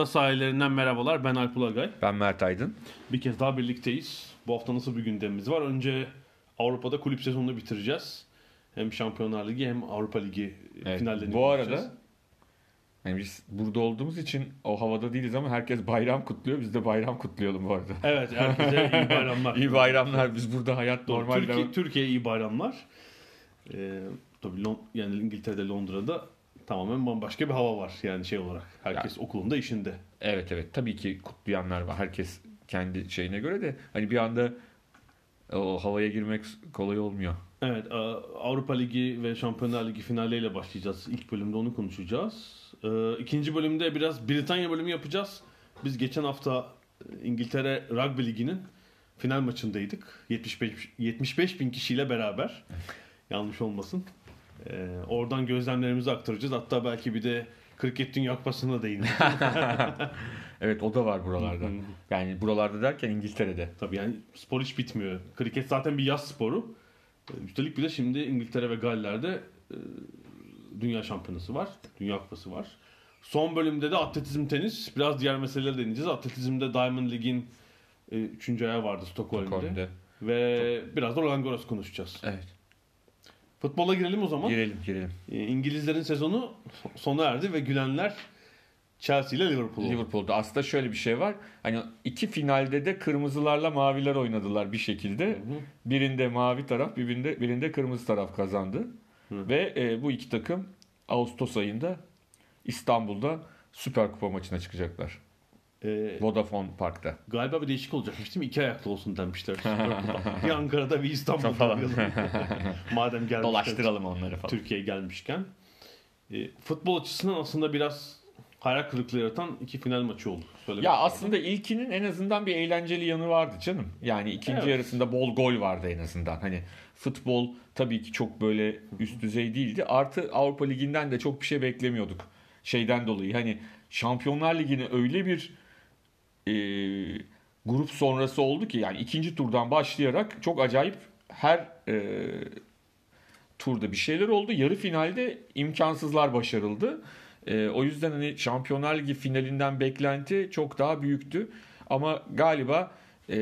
Ada sahillerinden merhabalar. Ben Alp Ulagay. Ben Mert Aydın. Bir kez daha birlikteyiz. Bu hafta nasıl bir gündemimiz var? Önce Avrupa'da kulüp sezonunu bitireceğiz. Hem Şampiyonlar Ligi hem Avrupa Ligi Evet, finallerini bu arada yani biz burada olduğumuz için o havada değiliz ama herkes bayram kutluyor. Biz de bayram kutlayalım bu arada. Evet, herkese iyi bayramlar. İyi bayramlar. Biz burada hayat Doğru. normal Türkiye, devam. Türkiye'ye iyi bayramlar. Ee, tabii Lon- yani İngiltere'de Londra'da tamamen bambaşka bir hava var yani şey olarak. Herkes okulunda işinde. Evet evet tabii ki kutlayanlar var. Herkes kendi şeyine göre de hani bir anda o havaya girmek kolay olmuyor. Evet, e, Avrupa Ligi ve Şampiyonlar Ligi finalleriyle başlayacağız. İlk bölümde onu konuşacağız. E, İkinci bölümde biraz Britanya bölümü yapacağız. Biz geçen hafta e, İngiltere Rugby Ligi'nin final maçındaydık. 75 75 bin kişiyle beraber. Yanlış olmasın. E, oradan gözlemlerimizi aktaracağız. Hatta belki bir de Kriket Dünya Kupası'na değineceğiz. Evet o da var buralarda. Yani buralarda derken İngiltere'de. Tabii yani spor hiç bitmiyor. Kriket zaten bir yaz sporu. Ee, Üstelik bir de şimdi İngiltere ve Galler'de e, dünya şampiyonası var. Dünya kupası var. Son bölümde de atletizm tenis. Biraz diğer meseleleri değineceğiz. Atletizmde Diamond League'in 3. ayağı vardı Stockholm'de. Stockholm'de. Ve biraz da Roland Garros konuşacağız. Evet. Futbola girelim o zaman. Girelim girelim. Ee, İngilizlerin sezonu sona erdi ve gülenler Chelsea ile Liverpool oldu. Liverpool'da aslında şöyle bir şey var. Hani iki finalde de kırmızılarla maviler oynadılar bir şekilde. Birinde mavi taraf, birinde birinde kırmızı taraf kazandı. Hı. Ve e, bu iki takım Ağustos ayında İstanbul'da Süper Kupa maçına çıkacaklar. Ee, Vodafone Park'ta. Galiba bir değişik olacakmış değil mi? İki ayaklı olsun demişler. Bir Ankara'da bir İstanbul'da. Falan. Madem gelmişken. Dolaştıralım onları falan. Türkiye'ye gelmişken. E, futbol açısından aslında biraz hayal kırıklığı yaratan iki final maçı oldu. Söylemek Ya lazım. aslında ilkinin en azından bir eğlenceli yanı vardı canım. Yani ikinci Evet. yarısında bol gol vardı en azından. Hani futbol tabii ki çok böyle üst düzey değildi. Artı Avrupa Ligi'nden de çok bir şey beklemiyorduk. Şeyden dolayı hani Şampiyonlar Ligi'ni öyle bir e, grup sonrası oldu ki yani ikinci turdan başlayarak çok acayip her e, turda bir şeyler oldu. Yarı finalde imkansızlar başarıldı. E, o yüzden hani Şampiyonlar Ligi finalinden beklenti çok daha büyüktü. Ama galiba e,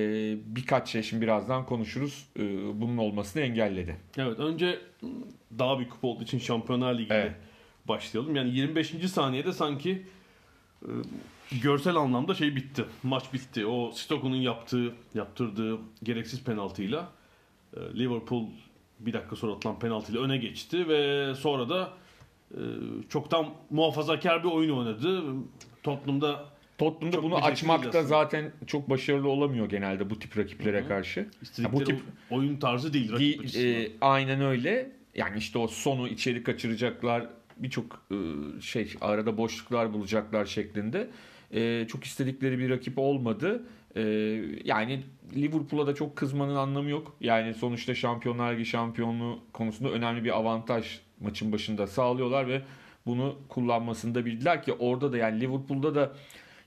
birkaç şey şimdi birazdan konuşuruz e, bunun olmasını engelledi. Evet önce daha bir kupa olduğu için Şampiyonlar Ligi'yle Evet. başlayalım. Yani 25. saniyede sanki e, görsel anlamda şey bitti. Maç bitti. O Stoke'un yaptığı, yaptırdığı gereksiz penaltıyla e, Liverpool bir dakika sonra atılan penaltıyla öne geçti ve sonra da e, çoktan muhafazakar bir oyun oynadı. Tottenham'da Tottenham'da Çok bunu açmakta zaten çok başarılı olamıyor genelde bu tip rakiplere Hı hı. karşı. istedikleri bu tip- oyun tarzı değil rakip açısından. e, aynen öyle. Yani işte o sonu içeri kaçıracaklar. Birçok e, şey arada boşluklar bulacaklar şeklinde. E, çok istedikleri bir rakip olmadı. E, yani Liverpool'a da çok kızmanın anlamı yok. Yani sonuçta Şampiyonlar Ligi şampiyonluğu konusunda önemli bir avantaj maçın başında sağlıyorlar ve bunu kullanmasını da bildiler ki orada da yani Liverpool'da da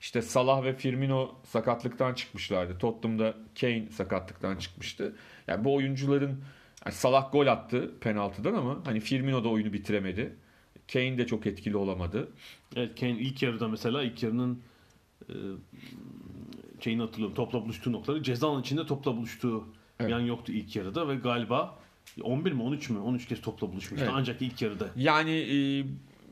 işte Salah ve Firmino sakatlıktan çıkmışlardı. Tottenham'da Kane sakatlıktan çıkmıştı. Yani bu oyuncuların yani Salah gol attı penaltıdan ama hani Firmino da oyunu bitiremedi. Kane de çok etkili olamadı. Evet Kane ilk yarıda mesela ilk yarının şeyini hatırlıyorum. Topla buluştuğu noktaları ceza alanı içinde topla buluştuğu Evet. bir an yoktu ilk yarıda ve galiba 11 mi 13 mü 13 kez topla buluşmuştu Evet. ancak ilk yarıda. Yani e,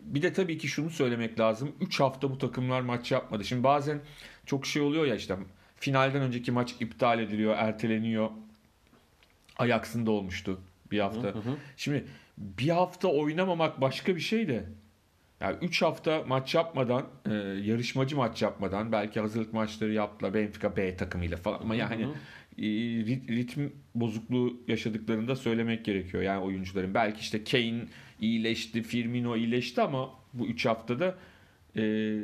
bir de tabii ki şunu söylemek lazım. 3 hafta bu takımlar maç yapmadı. Şimdi bazen çok şey oluyor ya işte finalden önceki maç iptal ediliyor, erteleniyor. Ajax'ın da olmuştu bir hafta. Hı hı. Şimdi bir hafta oynamamak başka bir şey de. Yani 3 hafta maç yapmadan, e, yarışmacı maç yapmadan belki hazırlık maçları yaptılar Benfica B takımıyla falan ama yani e, rit- ritim bozukluğu yaşadıklarını da söylemek gerekiyor yani oyuncuların. Belki işte Kane iyileşti, Firmino iyileşti ama bu 3 haftada e,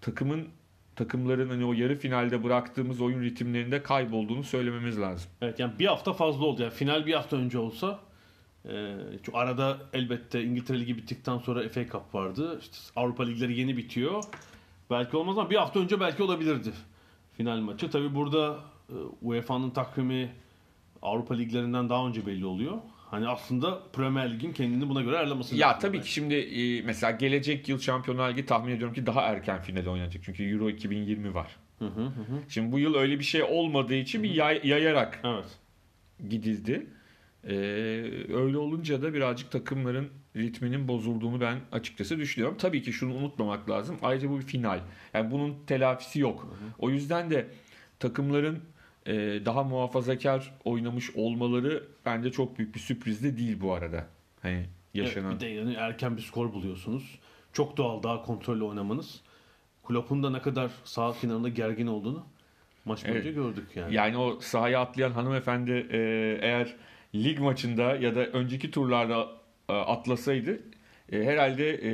takımın takımların hani o yarı finalde bıraktığımız oyun ritimlerinde kaybolduğunu söylememiz lazım. Evet yani bir hafta fazla oldu. Yani final bir hafta önce olsa çünkü arada elbette İngiltere Ligi bittikten sonra FA Cup vardı. İşte Avrupa Ligleri yeni bitiyor. Belki olmaz ama bir hafta önce belki olabilirdi final maçı. Tabi burada e, UEFA'nın takvimi Avrupa Liglerinden daha önce belli oluyor. Hani aslında Premier Lig'in kendini buna göre ayarlaması Ya tabii belki. ki şimdi e, mesela gelecek yıl Şampiyonlar Ligi tahmin ediyorum ki daha erken finale oynanacak. Çünkü Euro 2020 var. Şimdi bu yıl öyle bir şey olmadığı için bir yay- yayarak Evet. gidildi. Ee, öyle olunca da birazcık takımların ritminin bozulduğunu ben açıkçası düşünüyorum. Tabii ki şunu unutmamak lazım. Ayrıca bu bir final. Yani bunun telafisi yok. O yüzden de takımların e, daha muhafazakar oynamış olmaları bence çok büyük bir sürpriz de değil bu arada. Hani yaşanan. Evet, bir de yani erken bir skor buluyorsunuz. Çok doğal daha kontrollü oynamanız. Klopp'un da ne kadar sağ kenarında gergin olduğunu maç boyunca Evet. gördük yani. Yani o sahaya atlayan hanımefendi e, eğer lig maçında ya da önceki turlarda e, atlasaydı e, herhalde e,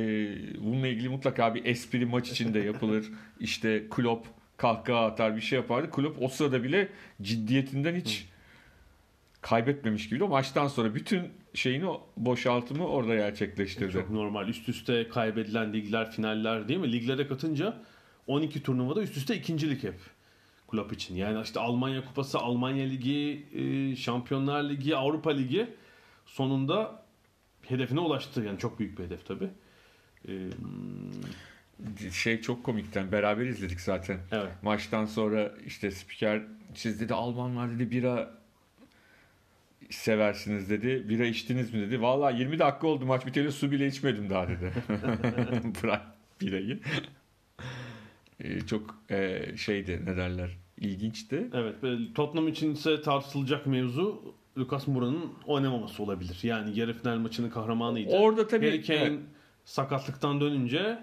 bununla ilgili mutlaka bir espri maç içinde yapılır. işte Klopp kahkaha atar bir şey yapardı. Klopp o sırada bile ciddiyetinden hiç kaybetmemiş gibi. O maçtan sonra bütün şeyini boşaltımı orada gerçekleştirdi. Çok normal. Üst üste kaybedilen ligler, finaller değil mi? Liglere katınca 12 turnuvada üst üste ikincilik hep. Klopp için. Yani işte Almanya Kupası, Almanya Ligi, e, Şampiyonlar Ligi, Avrupa Ligi sonunda hedefine ulaştı. Yani çok büyük bir hedef tabii. E, Şey çok komikten beraber izledik zaten. evet. Maçtan sonra işte spiker siz dedi Almanlar dedi bira seversiniz dedi. Bira içtiniz mi dedi. Vallahi 20 dakika oldu maç biteli su bile içmedim daha dedi. Bırak birayı. Ee, çok e, şeydi ne derler ilginçti. Evet. ve Tottenham için ise tartışılacak mevzu Lucas Moura'nın oynamaması olabilir. Yani yarı final maçının kahramanıydı. Orada tabii Harry Kane evet, sakatlıktan dönünce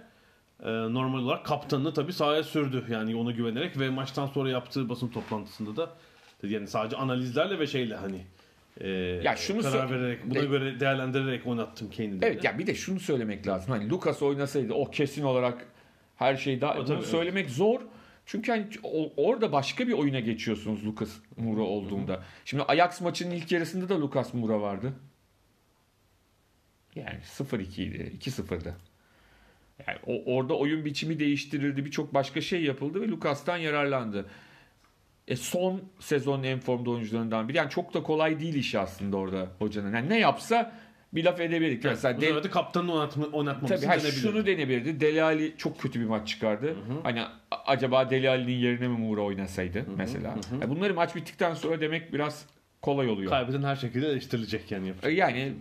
e, normal olarak kaptanını tabii sahaya sürdü. Yani ona güvenerek ve maçtan sonra yaptığı basın toplantısında da dedi yani sadece analizlerle ve şeyle hani e, Ya şunu karar vererek buna göre değerlendirerek oynattım Kane'i evet ya bir de şunu söylemek lazım. Hani Lucas oynasaydı o kesin olarak her şey daha O bunu tabii, evet. söylemek zor. Çünkü hani orada başka bir oyuna geçiyorsunuz Lucas Moura olduğunda. Şimdi Ajax maçının ilk yarısında da Lucas Moura vardı. Yani 0-2 idi, 2-0'dı. Yani o, orada oyun biçimi değiştirildi, birçok başka şey yapıldı ve Lucas'tan yararlandı. E son sezonun en formda oyuncularından biri. Yani çok da kolay değil işi aslında orada hocanın. Yani ne yapsa bir laf edebilirdik. Evet, Mesela de kaptanını oynatma, oynatmaması Tabii denebilirdi. şunu denebilirdi. Deli Ali çok kötü bir maç çıkardı. Hani a- acaba Deli Ali'nin yerine mi Moura oynasaydı mesela. Ya bunları maç bittikten sonra demek biraz kolay oluyor. Kaybeden her şekilde eleştirilecek yani. yapacak. E, Yani e,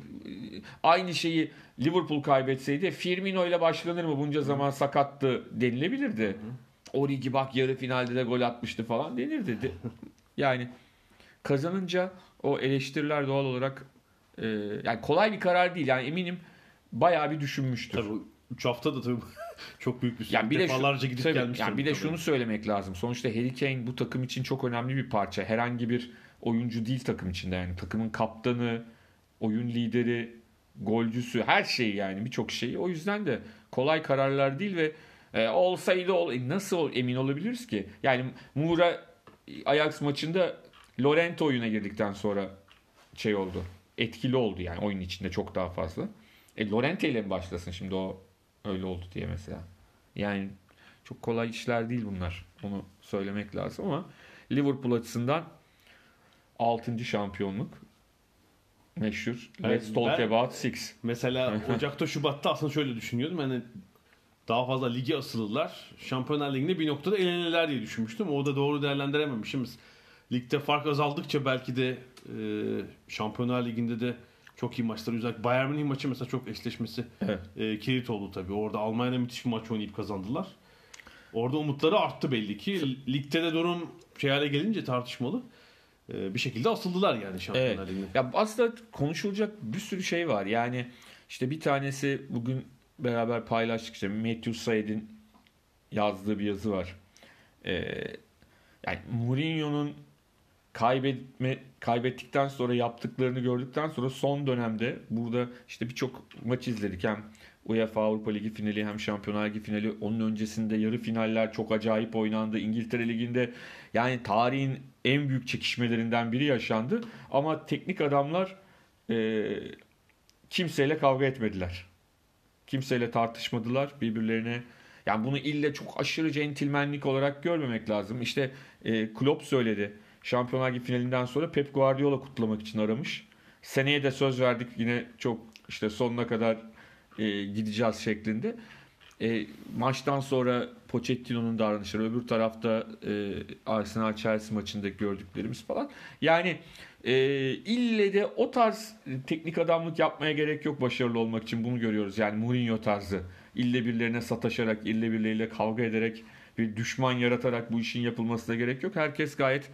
aynı şeyi Liverpool kaybetseydi Firmino ile başlanır mı bunca zaman sakattı denilebilirdi. Origi bak yarı finalde de gol atmıştı falan denirdi. De- yani kazanınca o eleştiriler doğal olarak e, yani kolay bir karar değil. Yani eminim bayağı bir düşünmüştür. Tabii 3 hafta da tabii çok büyük bir süre. Yani bir de şu- Defalarca gidip tabii, gelmiştir. Yani bir de tabii. şunu söylemek lazım. Sonuçta Harry Kane bu takım için çok önemli bir parça. Herhangi bir oyuncu değil takım içinde yani. Takımın kaptanı, oyun lideri, golcüsü, her şey yani birçok şeyi. O yüzden de kolay kararlar değil ve e, olsaydı ol, e, nasıl emin olabiliriz ki? Yani Moura Ajax maçında Lorente oyuna girdikten sonra şey oldu. Etkili oldu yani oyun içinde çok daha fazla. E Lorente ile mi başlasın şimdi o öyle oldu diye mesela. Yani çok kolay işler değil bunlar. Onu söylemek lazım ama Liverpool açısından 6. şampiyonluk meşhur. Evet, Let's talk ben- about six. Mesela Ocak'ta Şubat'ta aslında şöyle düşünüyordum. Yani daha fazla ligi asılırlar. Şampiyonlar Ligi'nde bir noktada elenirler diye düşünmüştüm. Orada doğru değerlendirememişim. Ligde fark azaldıkça belki de e, Şampiyonlar Ligi'nde de çok iyi maçlar. Özellikle Bayern Münih maçı mesela çok eşleşmesi Evet. e, kilit oldu tabii. Orada Almanya'da müthiş bir maç oynayıp kazandılar. Orada umutları arttı belli ki. Ligde de durum şey hale gelince tartışmalı. E, bir şekilde asıldılar yani Şampiyonlar Evet. Ligi'ne. Ya aslında konuşulacak bir sürü şey var. Yani işte bir tanesi bugün beraber paylaştık işte Matthew Said'in yazdığı bir yazı var. Ee, yani Mourinho'nun kaybetme kaybettikten sonra yaptıklarını gördükten sonra son dönemde burada işte birçok maç izledik hem UEFA Avrupa Ligi finali hem Şampiyonlar Ligi finali onun öncesinde yarı finaller çok acayip oynandı. İngiltere Ligi'nde yani tarihin en büyük çekişmelerinden biri yaşandı ama teknik adamlar e, kimseyle kavga etmediler. Kimseyle tartışmadılar birbirlerine. Yani bunu ille çok aşırı centilmenlik olarak görmemek lazım. İşte e, Klopp söyledi. Şampiyonlar Ligi finalinden sonra Pep Guardiola kutlamak için aramış. Seneye de söz verdik yine çok işte sonuna kadar e, gideceğiz şeklinde. E, maçtan sonra Pochettino'nun davranışları, öbür tarafta e, Arsenal Chelsea maçındaki gördüklerimiz falan. Yani e, ille de o tarz teknik adamlık yapmaya gerek yok başarılı olmak için bunu görüyoruz. Yani Mourinho tarzı. İlle birilerine sataşarak, ille birileriyle kavga ederek, bir düşman yaratarak bu işin yapılmasına gerek yok. Herkes gayet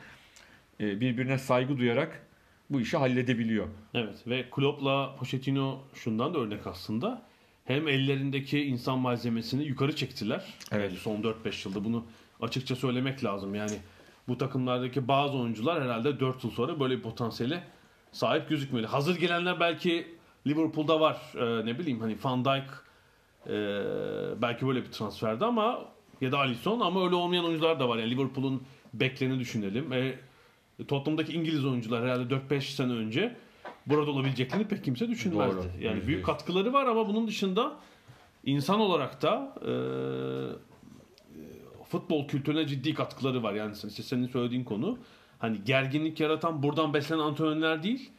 birbirine saygı duyarak bu işi halledebiliyor. Evet ve Klopp'la Pochettino şundan da örnek aslında. Hem ellerindeki insan malzemesini yukarı çektiler. Evet. Yani son 4-5 yılda bunu açıkça söylemek lazım. Yani bu takımlardaki bazı oyuncular herhalde 4 yıl sonra böyle bir potansiyele sahip gözükmeli. Hazır gelenler belki Liverpool'da var. Ee, ne bileyim hani Van Dijk e, belki böyle bir transferdi ama ya da Alisson ama öyle olmayan oyuncular da var. Yani Liverpool'un beklerini düşünelim. E, Tottenham'daki İngiliz oyuncular herhalde 4-5 sene önce burada olabileceklerini pek kimse düşünmezdi. Doğru, Yani büyük katkıları var ama bunun dışında insan olarak da e, futbol kültürüne ciddi katkıları var. Yani işte senin söylediğin konu hani gerginlik yaratan buradan beslenen antrenörler değil.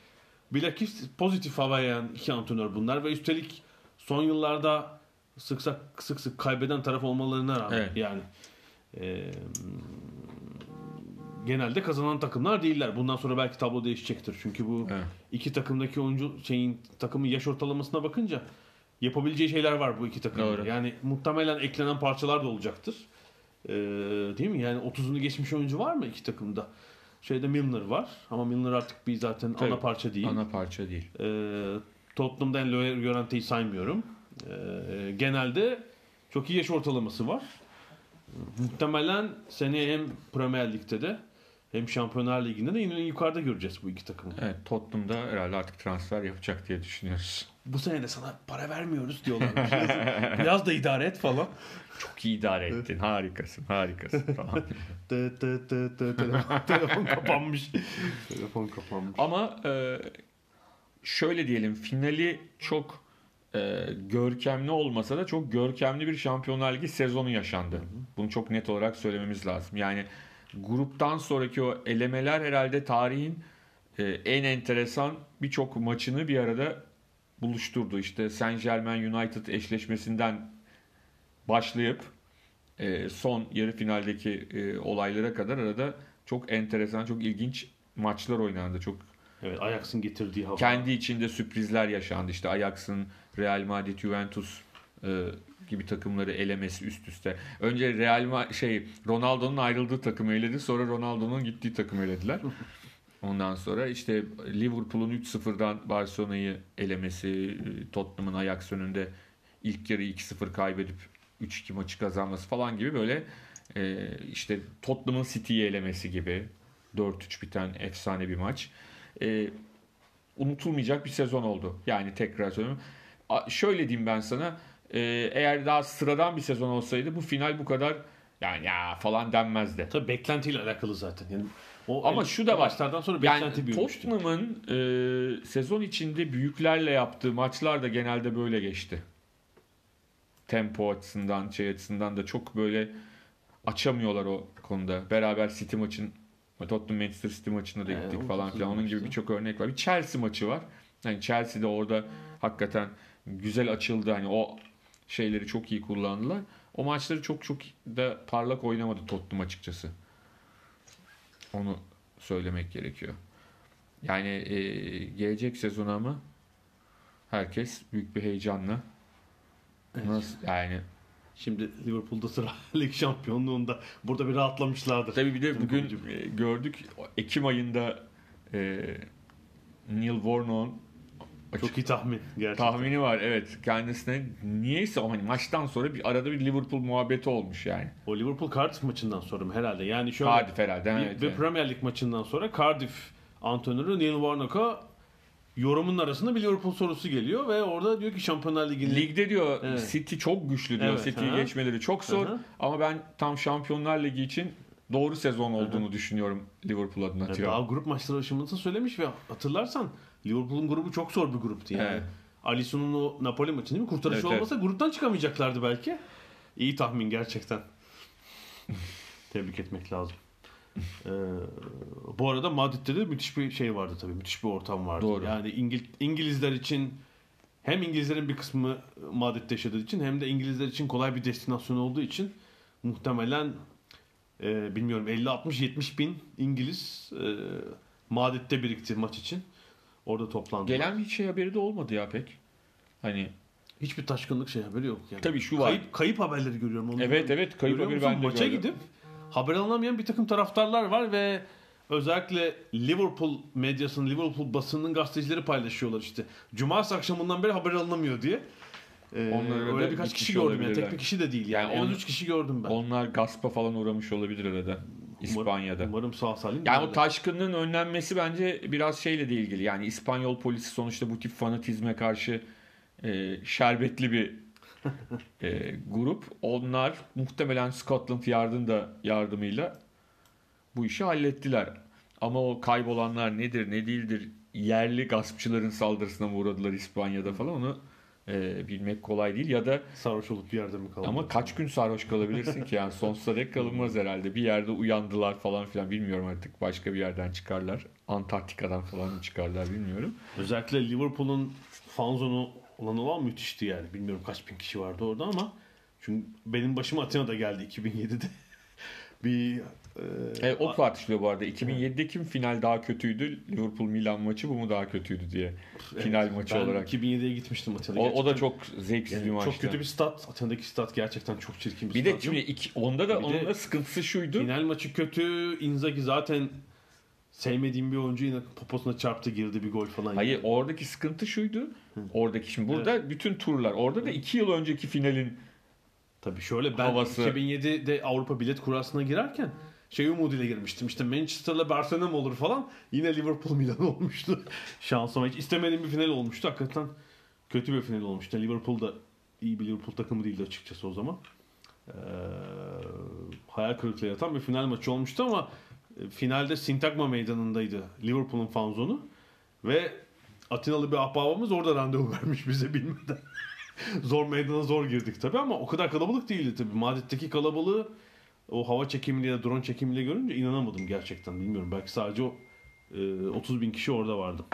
Bilakis pozitif hava yayan iki antrenör bunlar ve üstelik son yıllarda sık sık sık sık kaybeden taraf olmalarına rağmen Evet. yani e, genelde kazanan takımlar değiller. Bundan sonra belki tablo değişecektir. Çünkü bu Evet. iki takımdaki oyuncu şeyin takımın yaş ortalamasına bakınca yapabileceği şeyler var bu iki takımın. Doğru. Yani muhtemelen eklenen parçalar da olacaktır. Ee, değil mi? Yani 30'unu geçmiş oyuncu var mı iki takımda? Şeyde Milner var ama Milner artık bir zaten Tabii, ana parça değil. Ana parça değil. Ee, Tottenham'dan Llorente'yi saymıyorum. Ee, genelde çok iyi yaş ortalaması var. Muhtemelen seneye hem Premier Lig'de de hem Şampiyonlar Ligi'nde de yine yukarıda göreceğiz bu iki takımı. Evet Tottenham'da herhalde artık transfer yapacak diye düşünüyoruz. Bu sene de sana para vermiyoruz diyorlar. Biraz, biraz da idare et falan. Çok iyi idare ettin. Harikasın, harikasın falan. Telefon kapanmış. telefon kapanmış. Ama e, şöyle diyelim finali çok e, görkemli olmasa da çok görkemli bir Şampiyonlar Ligi sezonu yaşandı. Bunu çok net olarak söylememiz lazım. Yani gruptan sonraki o elemeler herhalde tarihin e, en enteresan birçok maçını bir arada buluşturdu. İşte Saint Germain United eşleşmesinden başlayıp e, son yarı finaldeki e, olaylara kadar arada çok enteresan, çok ilginç maçlar oynandı. Çok Evet Ajax'ın getirdiği hava. kendi içinde sürprizler yaşandı. İşte Ajax'ın Real Madrid, Juventus e, gibi takımları elemesi üst üste. Önce Real Ma- şey Ronaldo'nun ayrıldığı takımı eledi, sonra Ronaldo'nun gittiği takımı elediler. Ondan sonra işte Liverpool'un 3-0'dan Barcelona'yı elemesi, e, Tottenham'ın Ajax önünde ilk yarı 2-0 kaybedip 3-2 maçı kazanması falan gibi böyle e, işte Tottenham'ın City'yi elemesi gibi 4-3 biten efsane bir maç. E, unutulmayacak bir sezon oldu. Yani tekrar söylüyorum. Şöyle diyeyim ben sana. E, eğer daha sıradan bir sezon olsaydı bu final bu kadar yani ya falan denmezdi. Tabii beklentiyle alakalı zaten. Yani o Ama şu da var. Maçlardan sonra Yani beklenti büyümüştü. Tottenham'ın e, sezon içinde büyüklerle yaptığı maçlar da genelde böyle geçti. Tempo açısından, şey açısından da çok böyle açamıyorlar o konuda. Beraber City maçın Tottenham Manchester City maçına da Ee, gittik o falan filan. Onun gibi birçok örnek var. Bir Chelsea maçı var. Yani Chelsea'de orada hakikaten güzel açıldı. Hani o şeyleri çok iyi kullandılar. O maçları çok çok da parlak oynamadı Tottenham açıkçası. Onu söylemek gerekiyor. Yani e, gelecek sezona ama herkes büyük bir heyecanla nasıl yani Şimdi Liverpool'da sıra lig şampiyonluğunda burada bir rahatlamışlardır. tabii bir de bugün e, gördük Ekim ayında e, Neil Warnock'un açık Çok iyi tahmin gerçekten. tahmini var. Evet kendisine niyeyse hani maçtan sonra bir arada bir Liverpool muhabbeti olmuş yani. O Liverpool Cardiff maçından sonra mı herhalde? Yani şöyle Cardiff herhalde. bir, evet, bir evet. Premier Lig maçından sonra Cardiff antrenörü Neil Warnock'a yorumun arasında bir Liverpool sorusu geliyor ve orada diyor ki Şampiyonlar Ligi'nin Ligde diyor Evet. City çok güçlü diyor. Evet, City'yi hı. geçmeleri çok zor. Hı hı. Ama ben tam Şampiyonlar Ligi için doğru sezon olduğunu düşünüyorum Liverpool adına. Tiro. daha grup maçları aşamasında söylemiş ve hatırlarsan Liverpool'un grubu çok zor bir gruptu yani. Evet. Alisson'un o Napoli maçı değil mi? Kurtarışı Evet, evet. olmasa gruptan çıkamayacaklardı belki. İyi tahmin gerçekten. Tebrik etmek lazım. Ee, bu arada Madrid'de de müthiş bir şey vardı tabii. Müthiş bir ortam vardı. Doğru. Yani İngil İngilizler için hem İngilizlerin bir kısmı Madrid'de yaşadığı için hem de İngilizler için kolay bir destinasyon olduğu için muhtemelen e, bilmiyorum 50-60-70 bin İngiliz e, Madrid'de birikti maç için. Orada toplandı. Gelen hiç şey haberi de olmadı ya pek. Hani Hiçbir taşkınlık şey haberi yok. Yani. Tabii şu var. Kayıp, kayıp haberleri görüyorum. Onu Evet, evet, kayıp haberi ben de Maça gördüm. gidip haber alınamayan bir takım taraftarlar var ve özellikle Liverpool medyasının, Liverpool basının gazetecileri paylaşıyorlar işte. Cumartesi akşamından beri haber alınamıyor diye. Ee, Onlara da öyle birkaç kişi gördüm yani. Tek bir kişi de değil yani. Yani en az on- 3 kişi gördüm ben. onlar gaspa falan uğramış olabilir arada. Umarım- İspanya'da. Umarım sağ salim. Yani o taşkınlığın önlenmesi bence biraz şeyle de ilgili. Yani İspanyol polisi sonuçta bu tip fanatizme karşı e, şerbetli bir e, grup. Onlar muhtemelen Scotland Yard'ın da yardımıyla bu işi hallettiler. Ama o kaybolanlar nedir ne değildir yerli gaspçıların saldırısına mı uğradılar İspanya'da falan onu e, bilmek kolay değil. Ya da sarhoş olup bir yerde mi kaldı? ama kaç gün sarhoş kalabilirsin ki yani sonsuza dek kalınmaz herhalde. Bir yerde uyandılar falan filan bilmiyorum artık. Başka bir yerden çıkarlar. Antarktika'dan falan mı çıkarlar bilmiyorum. Özellikle Liverpool'un fan zonu olan olan müthişti yani. Bilmiyorum kaç bin kişi vardı orada ama çünkü benim başıma Atina'da geldi 2007'de. bir e, E, o tartışılıyor bu arada. 2007'de kim final daha kötüydü? Liverpool Milan maçı bu mu daha kötüydü diye. Final maçı ben olarak. 2007'ye gitmiştim Atina'da. O, o da çok zevksiz yani bir maçtı. Çok kötü bir stat. Atina'daki stat gerçekten çok çirkin bir, Bir de stadyum. şimdi iki, onda da Bir onun de da sıkıntısı şuydu. Final maçı kötü. Inzaghi zaten sevmediğim bir oyuncu yine poposuna çarptı girdi bir gol falan. Hayır yani. oradaki sıkıntı şuydu. Oradaki şimdi burada bütün turlar. Orada da iki yıl önceki finalin Tabii şöyle ben Havası. 2007'de Avrupa bilet kurasına girerken şey umuduyla girmiştim. İşte Manchester'la Barcelona mı olur falan. Yine Liverpool Milan olmuştu. Şansıma hiç istemediğim bir final olmuştu. Hakikaten kötü bir final olmuştu. Liverpool da iyi bir Liverpool takımı değildi açıkçası o zaman. Ee, hayal kırıklığı yaratan bir final maçı olmuştu ama e, finalde Sintagma meydanındaydı Liverpool'un fanzonu ve Atinalı bir ahbabımız orada randevu vermiş bize bilmeden. zor meydana zor girdik tabii ama o kadar kalabalık değildi tabii. Madrid'deki kalabalığı o hava çekimiyle ya da drone çekimiyle görünce inanamadım gerçekten. Bilmiyorum belki sadece o e, 30 bin kişi orada vardı.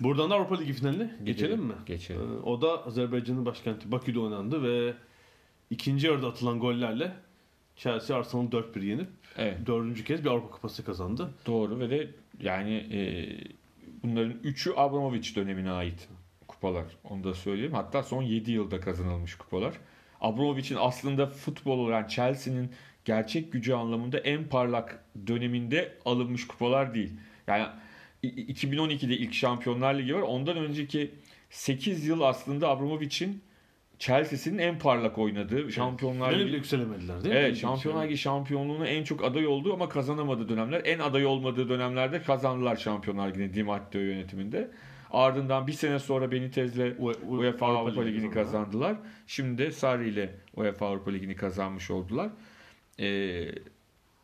Buradan da Avrupa Ligi finaline geçelim mi? Geçelim. E, o da Azerbaycan'ın başkenti Bakü'de oynandı ve ikinci yarıda atılan gollerle Chelsea Arsenal'ı 4-1 yenip Evet. dördüncü kez bir Avrupa Kupası kazandı. Doğru ve de yani e, bunların üçü Abramovich dönemine ait kupalar. Onu da söyleyeyim. Hatta son 7 yılda kazanılmış kupalar. Abramovich'in aslında futbol olan Chelsea'nin gerçek gücü anlamında en parlak döneminde alınmış kupalar değil. Yani i- i- 2012'de ilk Şampiyonlar Ligi var. Ondan önceki 8 yıl aslında Abramovich'in Chelsea'sinin en parlak oynadığı Şampiyonlar Ligi bile yükselemediler değil mi? Evet Şampiyonlar. Ligi şampiyonluğuna en çok aday olduğu ama kazanamadığı dönemler. En aday olmadığı dönemlerde kazandılar Şampiyonlar Ligi'ni Di Matteo yönetiminde. Ardından bir sene sonra Benitez'le UEFA Avrupa, Ligi'ni kazandılar. Şimdi de Sarri ile UEFA Avrupa Ligi'ni kazanmış oldular. Ee,